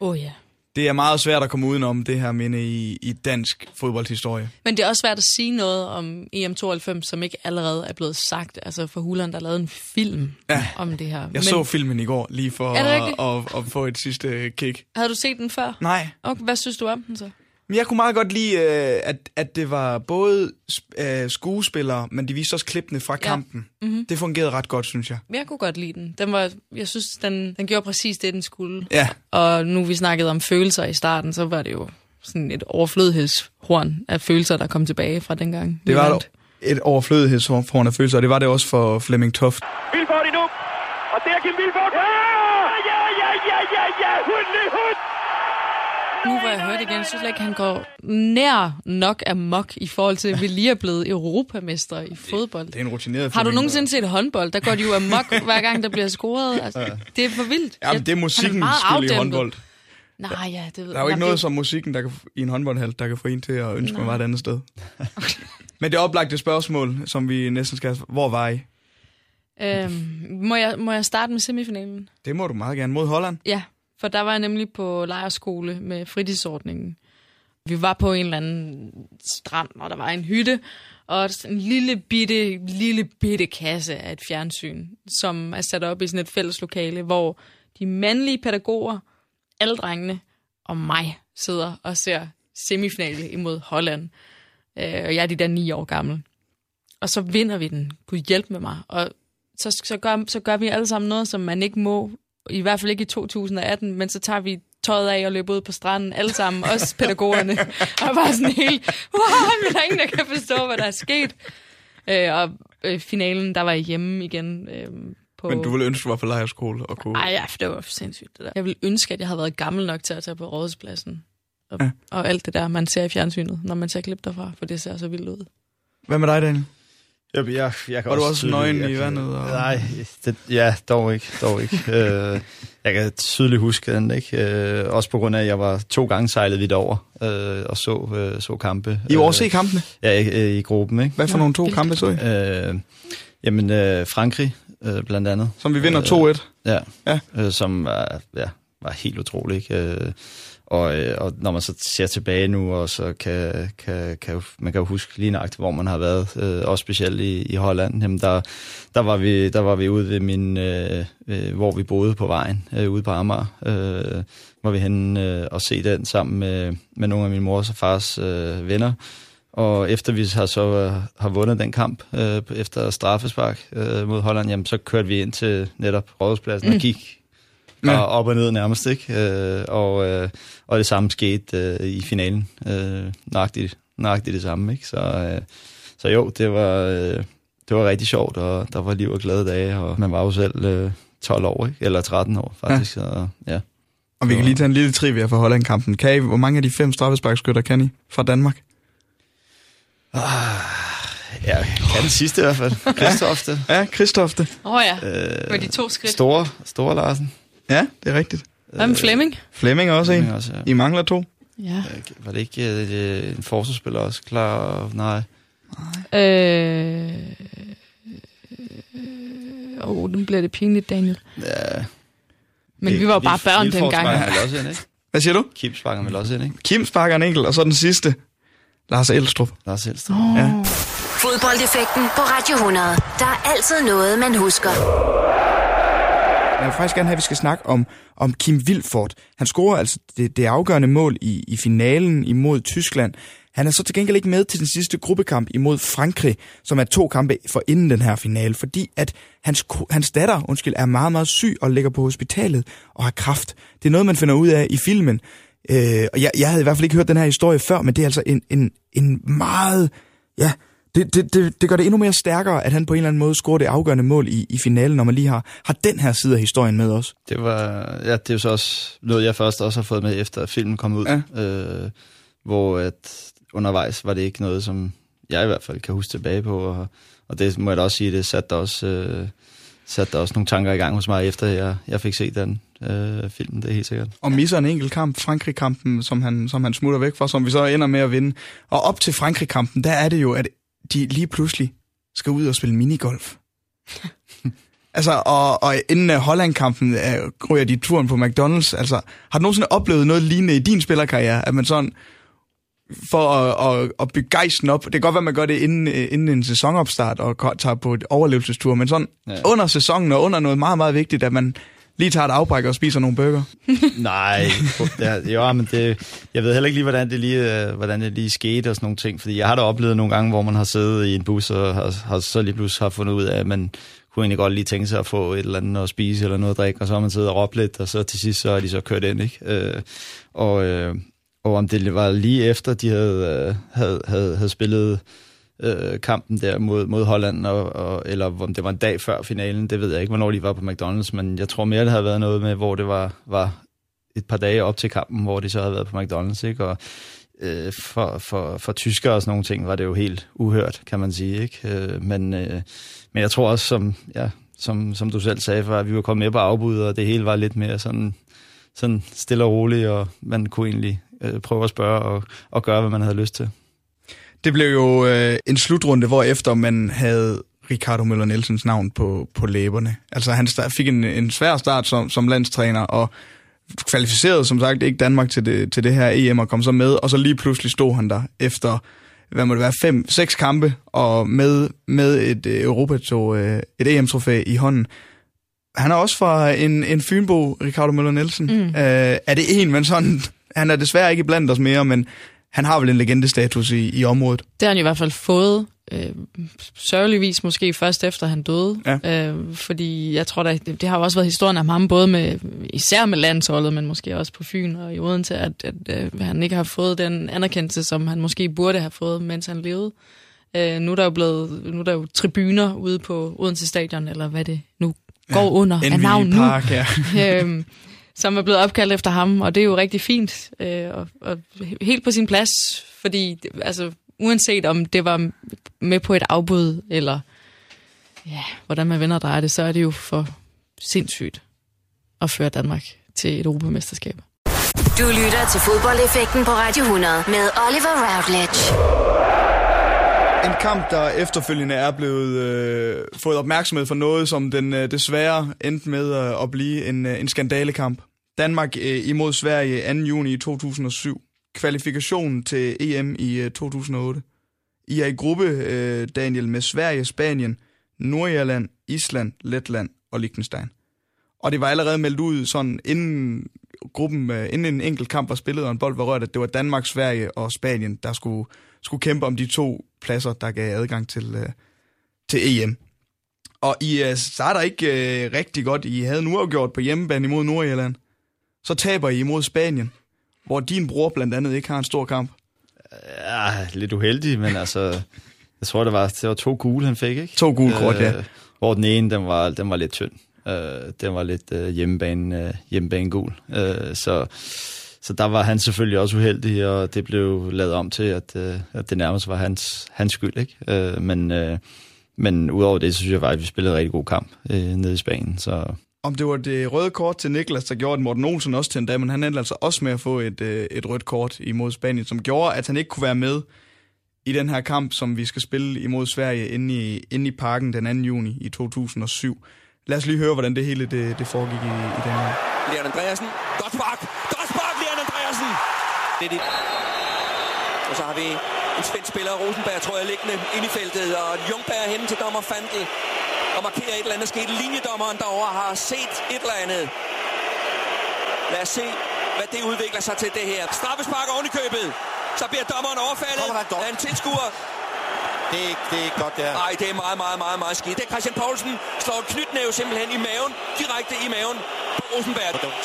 Speaker 4: Åh oh, ja.
Speaker 2: Det er meget svært at komme udenom det her minde i, i dansk fodboldhistorie.
Speaker 4: Men det er også svært at sige noget om EM92, som ikke allerede er blevet sagt. Altså for Huland, der lavede en film
Speaker 2: Ja.
Speaker 4: om det her.
Speaker 2: Jeg
Speaker 4: Men
Speaker 2: så filmen i går, lige for at, at, at få et sidste kick.
Speaker 4: Havde du set den før?
Speaker 2: Nej,
Speaker 4: Okay, hvad synes du om den så?
Speaker 2: Men jeg kunne meget godt lide, øh, at, at det var både øh, skuespillere, men de viste også klippene fra kampen.
Speaker 4: Mhm.
Speaker 2: Det fungerede ret godt, synes jeg.
Speaker 4: Jeg kunne godt lide den. den var, jeg synes, den, den gjorde præcis det, den skulle.
Speaker 2: Ja,
Speaker 4: Og nu vi snakkede om følelser i starten, så var det jo sådan et overflødighedshorn af følelser, der kom tilbage fra dengang.
Speaker 2: det var
Speaker 4: vandt.
Speaker 2: et overflødighedsform af følelser, og det var det også for Flemming Toft.
Speaker 8: Vilfort endnu. Og der Kim Vilfort. Ja! Ja, ja, ja, ja, ja. Hundelig hund.
Speaker 4: Nu hvor jeg hørte igen, synes jeg ikke, han går nær nok amok i forhold til, at vi lige er blevet europamestre i fodbold.
Speaker 2: Det er en rutineret
Speaker 4: Har du nogensinde set håndbold? Der går de jo amok, hver gang der bliver scoret. Altså, det er for vildt.
Speaker 2: Jamen,
Speaker 4: Jeg-
Speaker 2: det er musikken skyld i håndbold.
Speaker 4: Nej, ja, det ved
Speaker 2: Der er jo ikke noget
Speaker 4: det-
Speaker 2: som musikken der kan, i en håndboldhal, der kan få en til at ønske, man var et andet sted. Men det oplagte spørgsmål, som vi næsten skal... Hvor var I?
Speaker 4: Øhm, må, jeg, må jeg starte med semifinalen?
Speaker 2: Det må du meget gerne. Mod Holland?
Speaker 4: Ja, for der var jeg nemlig på lejerskole med fritidsordningen. Vi var på en eller anden strand, og der var en hytte, og en lille bitte, lille bitte kasse af et fjernsyn, som er sat op i sådan et fælles lokale, hvor de mandlige pædagoger, alle drengene og mig sidder og ser semifinale imod Holland. Øh, og jeg er de der ni år gammel. Og så vinder vi den. Gud hjælp med mig. Og så, så, gør, så gør vi alle sammen noget, som man ikke må, i hvert fald ikke i 2018, men så tager vi tøjet af og løber ud på stranden, alle sammen, også pædagogerne. og bare sådan helt, wow, der er ingen, der kan forstå, hvad der er sket. Øh, og øh, finalen, der var jeg hjemme igen. Øh, på...
Speaker 2: Men du ville ønske, du var på lejerskole og kunne...
Speaker 4: Ej, ja, det var sindssygt det der. Jeg ville ønske, at jeg havde været gammel nok til at tage på rådspladsen. Og, ja. og alt det der, man ser i fjernsynet, når man ser klip derfra, for det ser så vildt ud.
Speaker 2: Hvad med dig, Daniel?
Speaker 3: Jeg, jeg, jeg kan
Speaker 2: Var du
Speaker 3: også
Speaker 2: også
Speaker 3: tydeligt-
Speaker 2: nøgen i vandet, og-
Speaker 3: Nej, det, ja, dog ikke. Dog ikke. øh, jeg kan tydeligt huske den, ikke? Øh, også på grund af, at jeg var to gange sejlet vidt over øh, og så, øh, så kampe.
Speaker 2: I var se kampene?
Speaker 3: Ja, i, i gruppen, ikke?
Speaker 2: Hvad for nogle to kampe så I?
Speaker 3: Øh, jamen, øh, Frankrig øh, blandt andet.
Speaker 2: Som vi vinder 2-1.
Speaker 3: Ja,
Speaker 2: Ja.
Speaker 3: Øh, som var, ja, var helt utrolig. Ikke? Øh, og, øh, og når man så ser tilbage nu, og så kan, kan, kan man kan jo huske lige nøjagtigt, hvor man har været, øh, også specielt i, i Holland, jamen der, der, var vi, der var vi ude ved min, øh, øh, hvor vi boede på vejen, øh, ude på Amager, øh, var vi henne øh, og se den sammen med, med nogle af min mors og fars øh, venner. Og efter vi har så øh, har vundet den kamp øh, efter straffespark øh, mod Holland, jamen, så kørte vi ind til netop rådhuspladsen mm. og gik
Speaker 2: Ja.
Speaker 3: ja. og op og ned nærmest, ikke? Øh, og, øh, og det samme skete øh, i finalen. Øh, nøjagtigt, nøjagtigt det samme, ikke? Så, øh, så jo, det var, øh, det var rigtig sjovt, og der var liv og glade dage, og man var jo selv øh, 12 år, ikke? Eller 13 år, faktisk. Ja. Så, ja.
Speaker 2: Og vi kan lige tage en lille trivia for Holland-kampen. Kan I, hvor mange af de fem straffesparkskytter kan I fra Danmark?
Speaker 3: Ja, jeg kan den sidste i hvert fald. Kristofte.
Speaker 2: Ja, Kristofte.
Speaker 4: Åh oh, ja,
Speaker 3: Øh,
Speaker 4: med de to skridt.
Speaker 3: Store, store Larsen.
Speaker 2: Ja, det er rigtigt.
Speaker 4: Hvad med Flemming?
Speaker 2: Flemming er også en.
Speaker 3: Flemming også, ja.
Speaker 2: I mangler to.
Speaker 4: Ja.
Speaker 3: Var det ikke øh, en forsvarsspiller også klar? Nej.
Speaker 4: Øh... Åh, oh, den bliver det pinligt, Daniel.
Speaker 3: Ja.
Speaker 4: Men vi var jo bare børn dengang.
Speaker 3: sparker også ind, ikke?
Speaker 2: Hvad siger du?
Speaker 3: Kim sparker vel også ind, ikke?
Speaker 2: Kim sparker en enkelt, og så den sidste. Lars Elstrup.
Speaker 3: Lars Elstrup.
Speaker 4: Oh.
Speaker 2: Ja.
Speaker 1: Fodboldeffekten på Radio 100. Der er altid noget, man husker.
Speaker 2: Jeg vil faktisk gerne have, at vi skal snakke om, om Kim Vilfort. Han scorer altså det, det afgørende mål i, i finalen imod Tyskland. Han er så til gengæld ikke med til den sidste gruppekamp imod Frankrig, som er to kampe for inden den her finale, fordi at hans, hans datter undskyld, er meget, meget syg og ligger på hospitalet og har kraft. Det er noget, man finder ud af i filmen. Øh, og jeg, jeg havde i hvert fald ikke hørt den her historie før, men det er altså en, en, en meget... Ja, det, det, det, det gør det endnu mere stærkere, at han på en eller anden måde scorer det afgørende mål i, i finalen, når man lige har, har den her side af historien med os.
Speaker 3: Det var, ja, det er jo så også noget, jeg først også har fået med, efter at filmen kom ud.
Speaker 2: Ja.
Speaker 3: Øh, hvor at undervejs var det ikke noget, som jeg i hvert fald kan huske tilbage på. Og, og det må jeg da også sige, det satte også, øh, satte også nogle tanker i gang hos mig, efter jeg, jeg fik set den øh, film, det er helt sikkert.
Speaker 2: Og misser en enkelt kamp, Frankrig-kampen, som han, som han smutter væk fra, som vi så ender med at vinde. Og op til Frankrig-kampen, der er det jo, at de lige pludselig skal ud og spille minigolf. altså, og, og inden uh, Holland-kampen uh, ryger de turen på McDonald's. Altså, har du nogensinde oplevet noget lignende i din spillerkarriere, at man sådan for at, at, at bygge gejsten op. Det kan godt være, man gør det inden, øh, inden en sæsonopstart og tager på et overlevelsestur, men sådan. Ja. under sæsonen og under noget meget, meget vigtigt, at man lige tager et afbræk og spiser nogle burger.
Speaker 3: Nej, det, jo, men det, jeg ved heller ikke lige, hvordan det lige, øh, hvordan det lige skete og sådan nogle ting, fordi jeg har da oplevet nogle gange, hvor man har siddet i en bus og har, har så lige pludselig har fundet ud af, at man kunne egentlig godt lige tænke sig at få et eller andet at spise eller noget at drikke, og så har man siddet og råbt lidt, og så til sidst så er de så kørt ind, ikke? Øh, og, øh, og om det var lige efter, de havde, øh, havde, havde, havde spillet øh, kampen der mod, mod Holland, og, og, eller om det var en dag før finalen, det ved jeg ikke, hvornår de var på McDonald's, men jeg tror mere, det havde været noget med, hvor det var, var et par dage op til kampen, hvor de så havde været på McDonald's, ikke? Og øh, for, for, for tyskere og sådan nogle ting var det jo helt uhørt, kan man sige, ikke? Øh, men, øh, men jeg tror også, som, ja, som, som du selv sagde, for, at vi var kommet med på afbud, og det hele var lidt mere sådan, sådan stille og roligt, og man kunne egentlig øh, prøve at spørge og, og gøre, hvad man havde lyst til.
Speaker 2: Det blev jo øh, en slutrunde, hvor efter man havde Ricardo Møller Nielsens navn på, på læberne. Altså han fik en, en svær start som, som landstræner, og kvalificerede som sagt ikke Danmark til det, til det her EM, og kom så med, og så lige pludselig stod han der efter, hvad må det være, fem, seks kampe, og med, med et øh, Europa øh, et EM-trofæ i hånden. Han er også fra en, en Fynbo, Ricardo Møller Nielsen. Mm. Øh, er det en, men sådan... Han er desværre ikke blandt os mere, men han har vel en legendestatus i, i området.
Speaker 4: Det har han i hvert fald fået. Øh, sørgeligvis måske først efter han døde.
Speaker 2: Ja.
Speaker 4: Øh, fordi jeg tror, da, det, det har jo også været historien om ham, både med, især med landsholdet, men måske også på Fyn og i Odense, at, at, at øh, han ikke har fået den anerkendelse, som han måske burde have fået, mens han levede. Øh, nu er der jo blevet, nu er der jo tribuner ude på Odense Stadion, eller hvad det nu går ja, under af navn nu.
Speaker 2: Park, ja.
Speaker 4: øhm, som er blevet opkaldt efter ham, og det er jo rigtig fint, øh, og, og helt på sin plads, fordi altså, uanset om det var med på et afbud, eller ja, hvordan man vender drejer det, så er det jo for sindssygt at føre Danmark til et europamesterskab.
Speaker 1: Du lytter til fodboldeffekten på Radio 100 med Oliver Routledge.
Speaker 2: En kamp, der efterfølgende er blevet øh, fået opmærksomhed for noget, som den øh, desværre endte med øh, at blive en, øh, en skandalekamp. Danmark øh, imod Sverige 2. juni 2007. Kvalifikationen til EM i øh, 2008. I er i gruppe, øh, Daniel, med Sverige, Spanien, Nordirland, Island, Letland og Liechtenstein. Og det var allerede meldt ud sådan inden gruppen, øh, inden en enkelt kamp var spillet og en bold var rørt, at det var Danmark, Sverige og Spanien, der skulle, skulle kæmpe om de to pladser, der gav adgang til, øh, til EM. Og I øh, starter ikke øh, rigtig godt. I havde nu gjort på hjemmebane imod Nordirland. Så taber I imod Spanien, hvor din bror blandt andet ikke har en stor kamp.
Speaker 3: Ja, lidt uheldig, men altså... Jeg tror, det var, det var to gule, han fik, ikke?
Speaker 2: To gule kort, ja.
Speaker 3: Hvor den ene, den var, den var lidt tynd. Øh, den var lidt øh, hjemmebane, øh, hjemmebane gul. Øh, så, så der var han selvfølgelig også uheldig, og det blev lavet om til, at, øh, at det nærmest var hans, hans skyld. Ikke? Øh, men, øh, men udover det, så synes jeg faktisk, at vi spillede en rigtig god kamp øh, nede i Spanien. Så
Speaker 2: om det var det røde kort til Niklas, der gjorde Morten Olsen også til en dag, men han endte altså også med at få et, øh, et rødt kort imod Spanien, som gjorde, at han ikke kunne være med i den her kamp, som vi skal spille imod Sverige inde i, inde i parken den 2. juni i 2007. Lad os lige høre, hvordan det hele det, det foregik i, i den her.
Speaker 10: Leon Andreasen. Godt spark. Godt spark, Leon Andreasen. Det er det. Og så har vi en svensk spiller, Rosenberg, tror jeg, liggende ind i feltet. Og Jungberg hen til dommer Fandel og markerer et eller andet sket. Linjedommeren derovre har set et eller andet. Lad os se, hvad det udvikler sig til det her. Straffespark oven i købet. Så bliver dommeren overfaldet af en tilskuer.
Speaker 9: Det er, ikke, det er ikke godt, det her.
Speaker 10: Nej, det er meget, meget, meget, meget skidt. Det er Christian Poulsen slår en knytnæve simpelthen i maven. Direkte i maven på Rosenberg.
Speaker 9: Er dumt.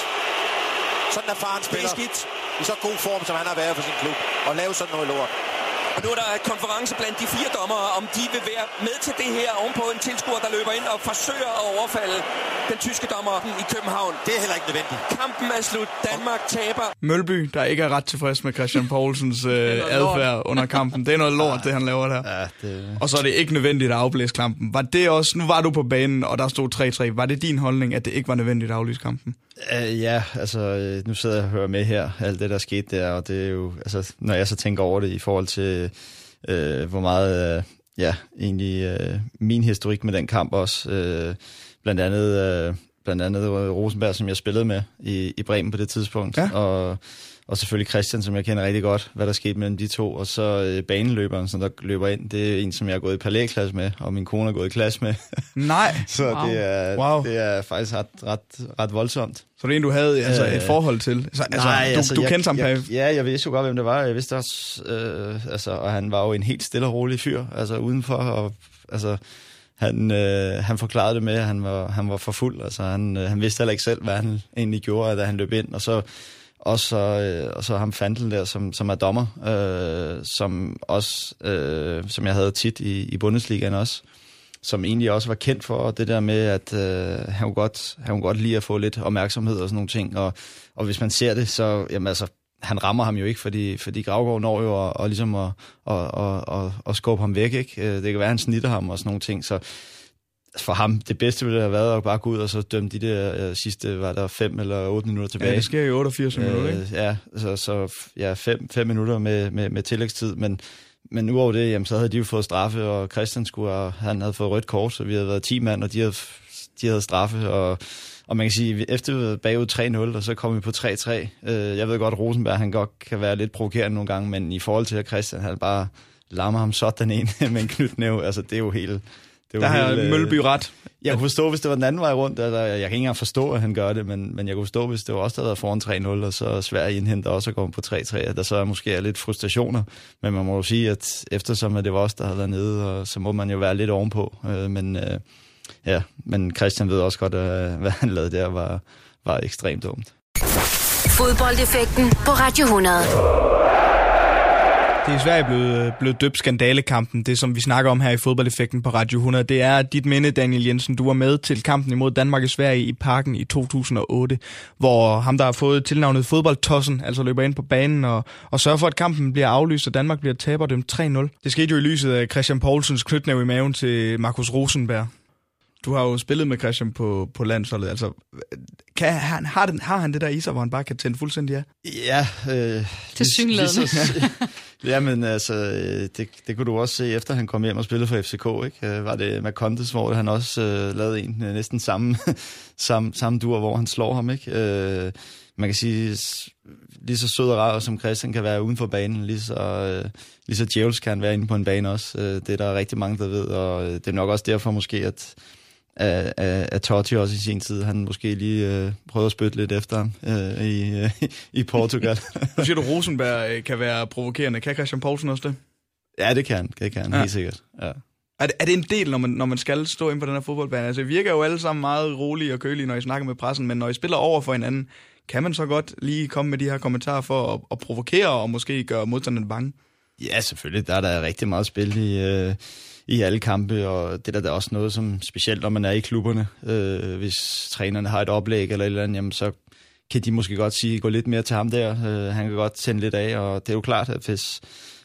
Speaker 9: Sådan er faren spiller.
Speaker 10: Det er skidt.
Speaker 9: I så god form, som han har været for sin klub. Og lave sådan noget lort.
Speaker 10: Og nu er der et konference blandt de fire dommere, om de vil være med til det her ovenpå en tilskuer, der løber ind og forsøger at overfalde den tyske dommer i København.
Speaker 9: Det er heller ikke nødvendigt.
Speaker 10: Kampen er slut. Danmark taber.
Speaker 2: Mølby, der ikke er ret tilfreds med Christian Poulsens øh, adfærd under kampen. Det er noget lort, det han laver der.
Speaker 3: ja, det...
Speaker 2: Og så er det ikke nødvendigt at afblæse kampen. Var det også, nu var du på banen, og der stod 3-3. Var det din holdning, at det ikke var nødvendigt at aflyse kampen?
Speaker 3: Uh, ja, altså øh, nu sidder jeg og hører med her, alt det der skete der, og det er jo, altså når jeg så tænker over det i forhold til, uh, hvor meget, uh, ja, egentlig uh, min historik med den kamp også, uh, blandt andet, uh, blandt andet Rosenberg, som jeg spillede med i, i Bremen på det tidspunkt,
Speaker 2: Ja.
Speaker 3: og, og selvfølgelig Christian, som jeg kender rigtig godt, hvad der skete mellem de to, og så uh, baneløberen, som der løber ind, det er en, som jeg har gået i parallelklasse med, og min kone har gået i klasse med,
Speaker 2: Nej.
Speaker 3: så
Speaker 4: Wow.
Speaker 3: det, er,
Speaker 2: Wow.
Speaker 3: det er faktisk ret, ret, ret voldsomt.
Speaker 2: Så det er en, du havde altså,
Speaker 3: Øh,
Speaker 2: et forhold til? Så, altså,
Speaker 3: Nej,
Speaker 2: du,
Speaker 3: altså,
Speaker 2: du
Speaker 3: jeg,
Speaker 2: kendte ham
Speaker 3: jeg. Ja, jeg vidste jo godt, hvem det var. Jeg vidste også, øh, altså, og han var jo en helt stille og rolig fyr, altså udenfor, og altså, han, øh, han forklarede det med, at han var, han var for fuld. Altså, han, øh, han vidste heller ikke selv, hvad han egentlig gjorde, da han løb ind. Og så også så, øh, og så ham Fandel der, som, som er dommer, øh, som også, øh, som jeg havde tit i, i Bundesligaen også, som egentlig også var kendt for det der med, at øh, han kunne godt, han kunne godt lide at få lidt opmærksomhed og sådan nogle ting. Og, og hvis man ser det, så jamen altså, han rammer ham jo ikke, fordi, fordi Gravgaard når jo at, og ligesom at, at, at, at, at skubbe ham væk. Ikke? Øh, Det kan være, at han snitter ham og sådan nogle ting. Så for ham, det bedste ville have været at bare gå ud og så dømme de der øh, sidste, var der fem eller otte minutter tilbage.
Speaker 2: Ja, det sker i 88 minutter, ikke?
Speaker 3: Øh, ja, så, så ja, fem, fem minutter med, med, med tillægstid, men, men udover det, jamen, så havde de jo fået straffe, og Christian skulle, have- han havde fået rødt kort, så vi havde været 10 mand, og de havde, de havde straffe, og, og man kan sige, efter vi var bagud 3-0, og så kom vi på 3-3. Øh, jeg ved godt, at Rosenberg, han godt kan være lidt provokerende nogle gange, men i forhold til at Christian, han bare lammer ham sådan en med en knytnæve, altså det er jo helt,
Speaker 2: det var der har øh, Mølby ret.
Speaker 3: Jeg kunne forstå, hvis det var den anden vej rundt. Altså, jeg kan ikke engang forstå, at han gør det, men, men jeg kunne forstå, hvis det var også der havde foran 3-0, og så Sverige indhenter også at komme på 3-3, at der så er måske er lidt frustrationer. Men man må jo sige, at eftersom at det var os, der havde været nede, og så må man jo være lidt ovenpå. Øh, men, øh, ja, men Christian ved også godt, at hvad han lavede der var, var ekstremt dumt.
Speaker 1: Fodboldeffekten på Radio 100.
Speaker 2: Det er i Sverige blevet, blevet døbt skandalekampen, det som vi snakker om her i fodboldeffekten på Radio 100. Det er dit minde, Daniel Jensen. Du var med til kampen imod Danmark og Sverige i parken i 2008, hvor ham, der har fået tilnavnet fodboldtossen, altså løber ind på banen og, og sørger for, at kampen bliver aflyst, og Danmark bliver taber dem 3-0. Det skete jo i lyset af Christian Poulsens knytnæv i maven til Markus Rosenberg. Du har jo spillet med Christian på, på landsholdet. Altså, kan, han, har, den, har han det der i sig, hvor han bare kan tænde fuldstændig af?
Speaker 3: Ja. Øh,
Speaker 4: Til synligheden.
Speaker 3: ja, men altså, det, det kunne du også se, efter han kom hjem og spillede for FCK, ikke? Øh, var det Macontes, hvor han også øh, lavede en øh, næsten samme, samme, samme dur, hvor han slår ham, ikke? Øh, man kan sige, lige så sød og rar som Christian kan være uden for banen, lige så, øh, lige så djævelsk kan han være inde på en bane også. Øh, det er der rigtig mange, der ved, og øh, det er nok også derfor måske, at af, af, af Totti også i sin tid. Han måske lige øh, prøvede at spytte lidt efter ham øh, i, øh, i Portugal.
Speaker 2: nu siger du, Rosenberg øh, kan være provokerende. Kan Christian Poulsen også det?
Speaker 3: Ja, det kan det kan han, ja. helt sikkert. Ja.
Speaker 2: Er det, er det en del, når man, når man skal stå ind på den her fodboldbane? Altså, I virker jo alle sammen meget rolige og kølige, når I snakker med pressen, men når I spiller over for hinanden, kan man så godt lige komme med de her kommentarer for at, at provokere og måske gøre modstanderen bange?
Speaker 3: Ja, selvfølgelig. Der er der rigtig meget spil i, øh, i alle kampe, og det der, der er også noget, som specielt når man er i klubberne, øh, hvis trænerne har et oplæg eller et eller andet, jamen, så kan de måske godt sige, gå lidt mere til ham der. Øh, han kan godt tænde lidt af, og det er jo klart, at hvis,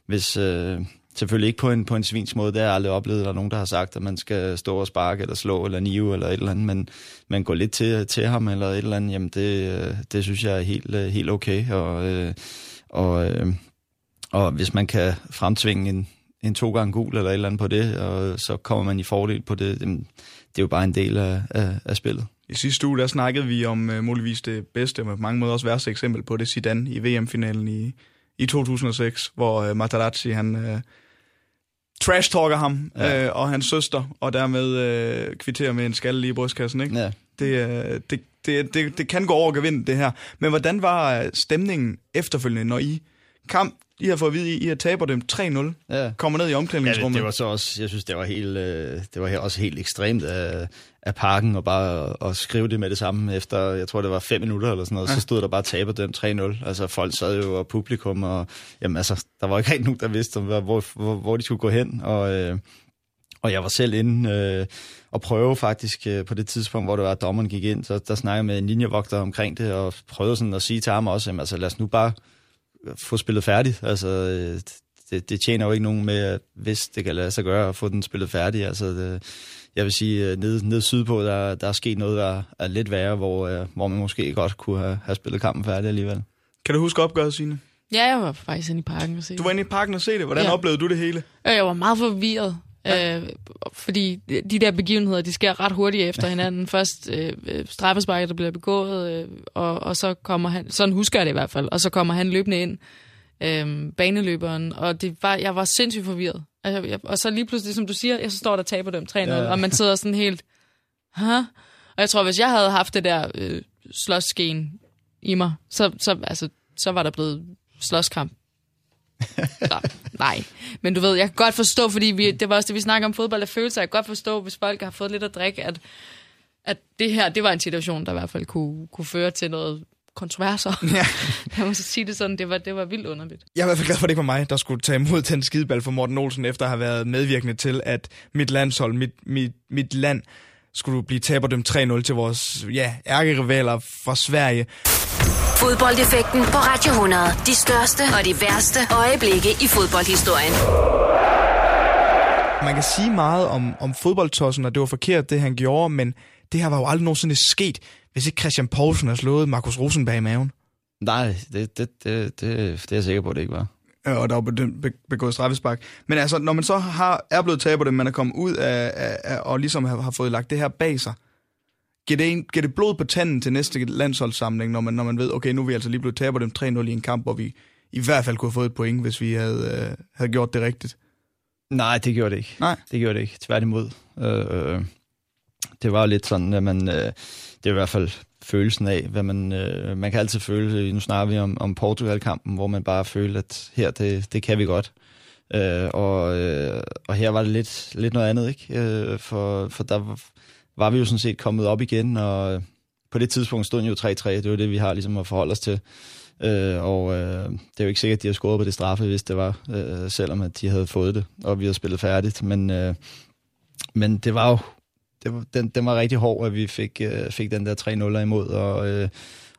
Speaker 3: hvis øh, selvfølgelig ikke på en, på en svins måde, det har jeg aldrig oplevet, at der er nogen, der har sagt, at man skal stå og sparke, eller slå, eller nive, eller et eller andet, men, man går lidt til, til ham, eller et eller andet, jamen det, øh, det synes jeg er helt, øh, helt okay, og, øh, og, øh, og hvis man kan fremtvinge en, en to gange gul eller et eller andet på det, og så kommer man i fordel på det. Det er jo bare en del af, af, af spillet.
Speaker 2: I sidste uge, der snakkede vi om uh, muligvis det bedste, og på mange måder også værste eksempel på det, Zidane i VM-finalen i, i 2006, hvor uh, Materazzi, han uh, trash-talker ham ja. uh, og hans søster, og dermed uh, kvitterer med en skalle lige i brystkassen, ikke? Ja. Det, uh, det, det, det, det kan gå over og vinde, det her. Men hvordan var stemningen efterfølgende, når I kamp i har fået at vide, I har taber dem 3-0, ja. kommer ned i omklædningsrummet.
Speaker 3: Ja, det, det, var så også, jeg synes, det var helt, øh, det var også helt ekstremt af, af parken, og bare at, at skrive det med det samme efter, jeg tror, det var fem minutter eller sådan noget, ja. så stod der bare taber dem 3-0. Altså, folk sad jo, og publikum, og jamen, altså, der var ikke rigtig nogen, der vidste, hvor, hvor, hvor de skulle gå hen, og... Øh, og jeg var selv inde øh, og prøve faktisk øh, på det tidspunkt, hvor det var, at dommeren gik ind, så der snakkede med en linjevogter omkring det, og prøvede sådan at sige til ham også, jamen, altså lad os nu bare få spillet færdigt. Altså, det, det tjener jo ikke nogen med, hvis det kan lade sig gøre at få den spillet færdig. Altså, det, jeg vil sige, nede, nede sydpå, der, der er sket noget, der er lidt værre, hvor, øh, hvor man måske godt kunne have, have spillet kampen færdig alligevel.
Speaker 2: Kan du huske opgøret, Signe?
Speaker 4: Ja, jeg var faktisk inde i parken og se
Speaker 2: Du var inde i parken og se det. Hvordan ja. oplevede du det hele?
Speaker 4: Jeg var meget forvirret. Ja. Øh, fordi de der begivenheder, de sker ret hurtigt efter hinanden. Først øh, straffesparket, der bliver begået, øh, og, og så kommer han, sådan husker jeg det i hvert fald, og så kommer han løbende ind, øh, baneløberen, og det var, jeg var sindssygt forvirret. Altså, jeg, og så lige pludselig, som du siger, jeg så står der og taber dem 3-0, ja. og man sidder sådan helt, Hæ? Og jeg tror, hvis jeg havde haft det der øh, slåsgen i mig, så, så, altså, så var der blevet slåskamp nej, men du ved, jeg kan godt forstå, fordi vi, det var også det, vi snakker om fodbold af følelser, jeg kan godt forstå, hvis folk har fået lidt at drikke, at, at det her, det var en situation, der i hvert fald kunne, kunne føre til noget kontroverser. Ja. jeg må så sige det sådan, det var, det var vildt underligt.
Speaker 2: Jeg er i hvert fald glad for, at det var mig, der skulle tage imod den skideball for Morten Olsen, efter at have været medvirkende til, at mit landshold, mit, mit, mit land, skulle blive taberdømt 3-0 til vores ja, ærkerivaler fra Sverige.
Speaker 1: Fodboldeffekten på Radio 100. De største og de værste øjeblikke i fodboldhistorien.
Speaker 2: Man kan sige meget om, om fodboldtossen, og det var forkert, det han gjorde, men det her var jo aldrig nogensinde sket, hvis ikke Christian Poulsen har slået Markus Rosenberg i maven.
Speaker 3: Nej, det, det, det, det, det er jeg sikker på, at det ikke var.
Speaker 2: Ja, og der var begået straffespark. Men altså, når man så har, er blevet taber det, man er kommet ud af, af, af og ligesom har, har fået lagt det her bag sig, Giver det, en, giver det blod på tanden til næste landsholdssamling, når man, når man ved, okay, nu er vi altså lige blevet taber dem 3-0 i en kamp, hvor vi i hvert fald kunne have fået et point, hvis vi havde, øh, havde gjort det rigtigt?
Speaker 3: Nej, det gjorde det ikke.
Speaker 2: Nej.
Speaker 3: Det gjorde det ikke. Tværtimod. Øh, det var lidt sådan, at man... Øh, det er i hvert fald følelsen af, hvad man, øh, man kan altid føle, øh, nu snakker vi om, om Portugal-kampen, hvor man bare føler, at her, det, det kan vi godt. Øh, og, øh, og her var det lidt, lidt noget andet, ikke? Øh, for, for der var vi jo sådan set kommet op igen, og øh, på det tidspunkt stod jo 3-3, det var det, vi har ligesom at forholde os til. Øh, og øh, det er jo ikke sikkert, at de har scoret på det straffe, hvis det var, øh, selvom at de havde fået det, og vi havde spillet færdigt. Men, øh, men det var jo det den, den var rigtig hård, at vi fik, øh, fik den der 3-0 imod, og, øh,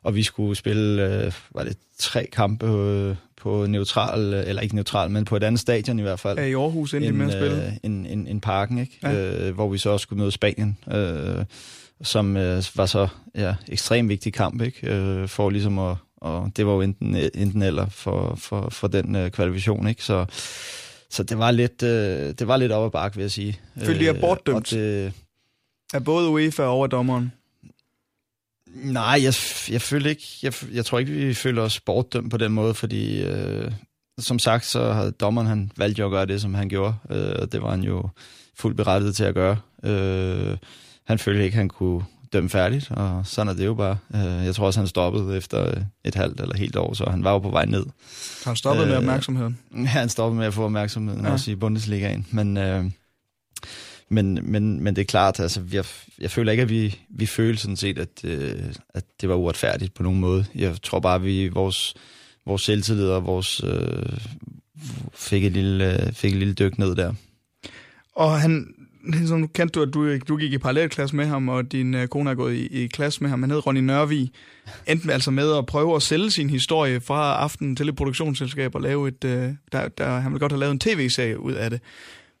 Speaker 3: og vi skulle spille, øh, var det tre kampe øh, på neutral, eller ikke neutral, men på et andet stadion i hvert fald.
Speaker 2: Ja, i Aarhus, inden de med at spille.
Speaker 3: Øh, en, en, en parken, ikke? Ja. Øh, hvor vi så også skulle møde Spanien, øh, som øh, var så ja, ekstremt vigtig kamp, ikke? Øh, for ligesom at, og det var jo enten, enten eller for, for, for den øh, kvalifikation, ikke? Så, så det var lidt, øh, det var lidt op ad bakke, vil jeg sige.
Speaker 2: Følte de er bortdømt? Øh, det, af både UEFA og over dommeren?
Speaker 3: Nej, jeg, jeg føler ikke, jeg, jeg tror ikke, vi føler os bortdømt på den måde, fordi øh, som sagt, så havde dommeren han valgt jo at gøre det, som han gjorde, øh, og det var han jo fuldt berettiget til at gøre. Øh, han følte ikke, han kunne dømme færdigt, og sådan er det jo bare. Øh, jeg tror også, han stoppede efter et halvt eller helt år, så han var jo på vej ned.
Speaker 2: Så han stoppede øh, med opmærksomheden?
Speaker 3: Ja, han stoppede med at få opmærksomheden, ja. også i Bundesligaen, men... Øh, men, men, men det er klart, altså, jeg, jeg føler ikke, at vi, vi føler sådan set, at, øh, at det var uretfærdigt på nogen måde. Jeg tror bare, at vi vores, vores selvtillid og vores øh, fik, et lille, øh, fik et lille dyk ned der.
Speaker 2: Og han, som kendte du, at du, du gik i parallelklasse med ham, og din øh, kone er gået i, i klasse med ham. Han hed Ronny Nørvi. Endte altså med at prøve at sælge sin historie fra aften til et produktionsselskab og lave et... Øh, der, der, han ville godt have lavet en tv-serie ud af det.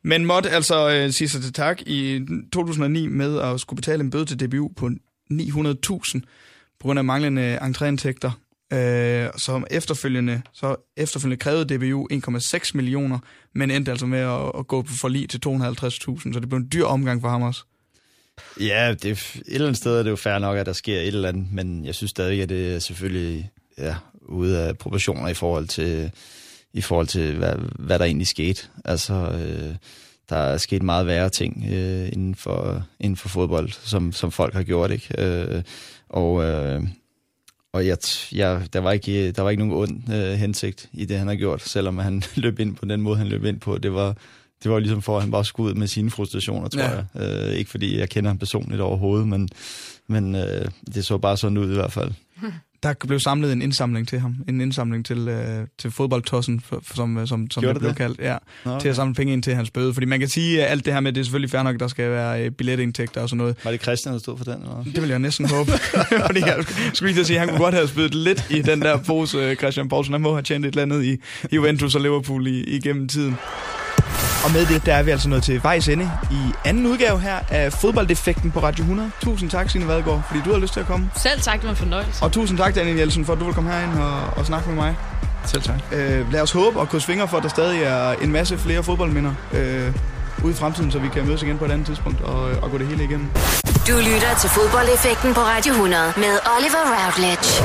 Speaker 2: Men måtte altså øh, sige sig til tak i 2009 med at skulle betale en bøde til DBU på 900.000 på grund af manglende entréindtægter. Øh, som efterfølgende, så efterfølgende krævede DBU 1,6 millioner, men endte altså med at, at gå på forlig til 250.000, så det blev en dyr omgang for ham også.
Speaker 3: Ja, det, et eller andet sted er det jo fair nok, at der sker et eller andet, men jeg synes stadig, at det er selvfølgelig ja, ude af proportioner i forhold til, i forhold til, hvad, hvad der egentlig skete. Altså, øh, der er sket meget værre ting øh, inden, for, inden for fodbold, som, som folk har gjort, ikke? Øh, og øh, og jeg, jeg, der, var ikke, der var ikke nogen ond øh, hensigt i det, han har gjort, selvom han løb ind på den måde, han løb ind på. Det var, det var ligesom for, at han bare skulle ud med sine frustrationer, tror ja. jeg. Øh, ikke fordi jeg kender ham personligt overhovedet, men, men øh, det så bare sådan ud i hvert fald.
Speaker 2: der blev samlet en indsamling til ham. En indsamling til, øh, til fodboldtossen, for, for, som, øh, som, som det, det blev kaldt. Ja, Nå, okay. Til at samle penge ind til hans bøde. Fordi man kan sige, at alt det her med, det er selvfølgelig fair nok, der skal være øh, billetindtægter og sådan noget.
Speaker 3: Var det Christian, der stod for den? Eller?
Speaker 2: Det vil jeg næsten håbe. fordi jeg skulle lige sige, at han kunne godt have spydet lidt i den der pose, øh, Christian Poulsen. Han må have tjent et eller andet i, i Juventus og Liverpool i, igennem tiden. Og med det, der er vi altså nået til vejs ende i anden udgave her af Fodbolddefekten på Radio 100. Tusind tak, Signe Vadgaard, fordi du har lyst til at komme.
Speaker 4: Selv tak, det var en fornøjelse.
Speaker 2: Og tusind tak, Daniel Jensen, for at du vil komme herind og, og snakke med mig.
Speaker 3: Selv tak.
Speaker 2: Øh, lad os håbe og krydse fingre for, at der stadig er en masse flere fodboldminder øh, ude i fremtiden, så vi kan mødes igen på et andet tidspunkt og, og gå det hele igennem.
Speaker 1: Du lytter til Fodboldeffekten på Radio 100 med Oliver Routledge.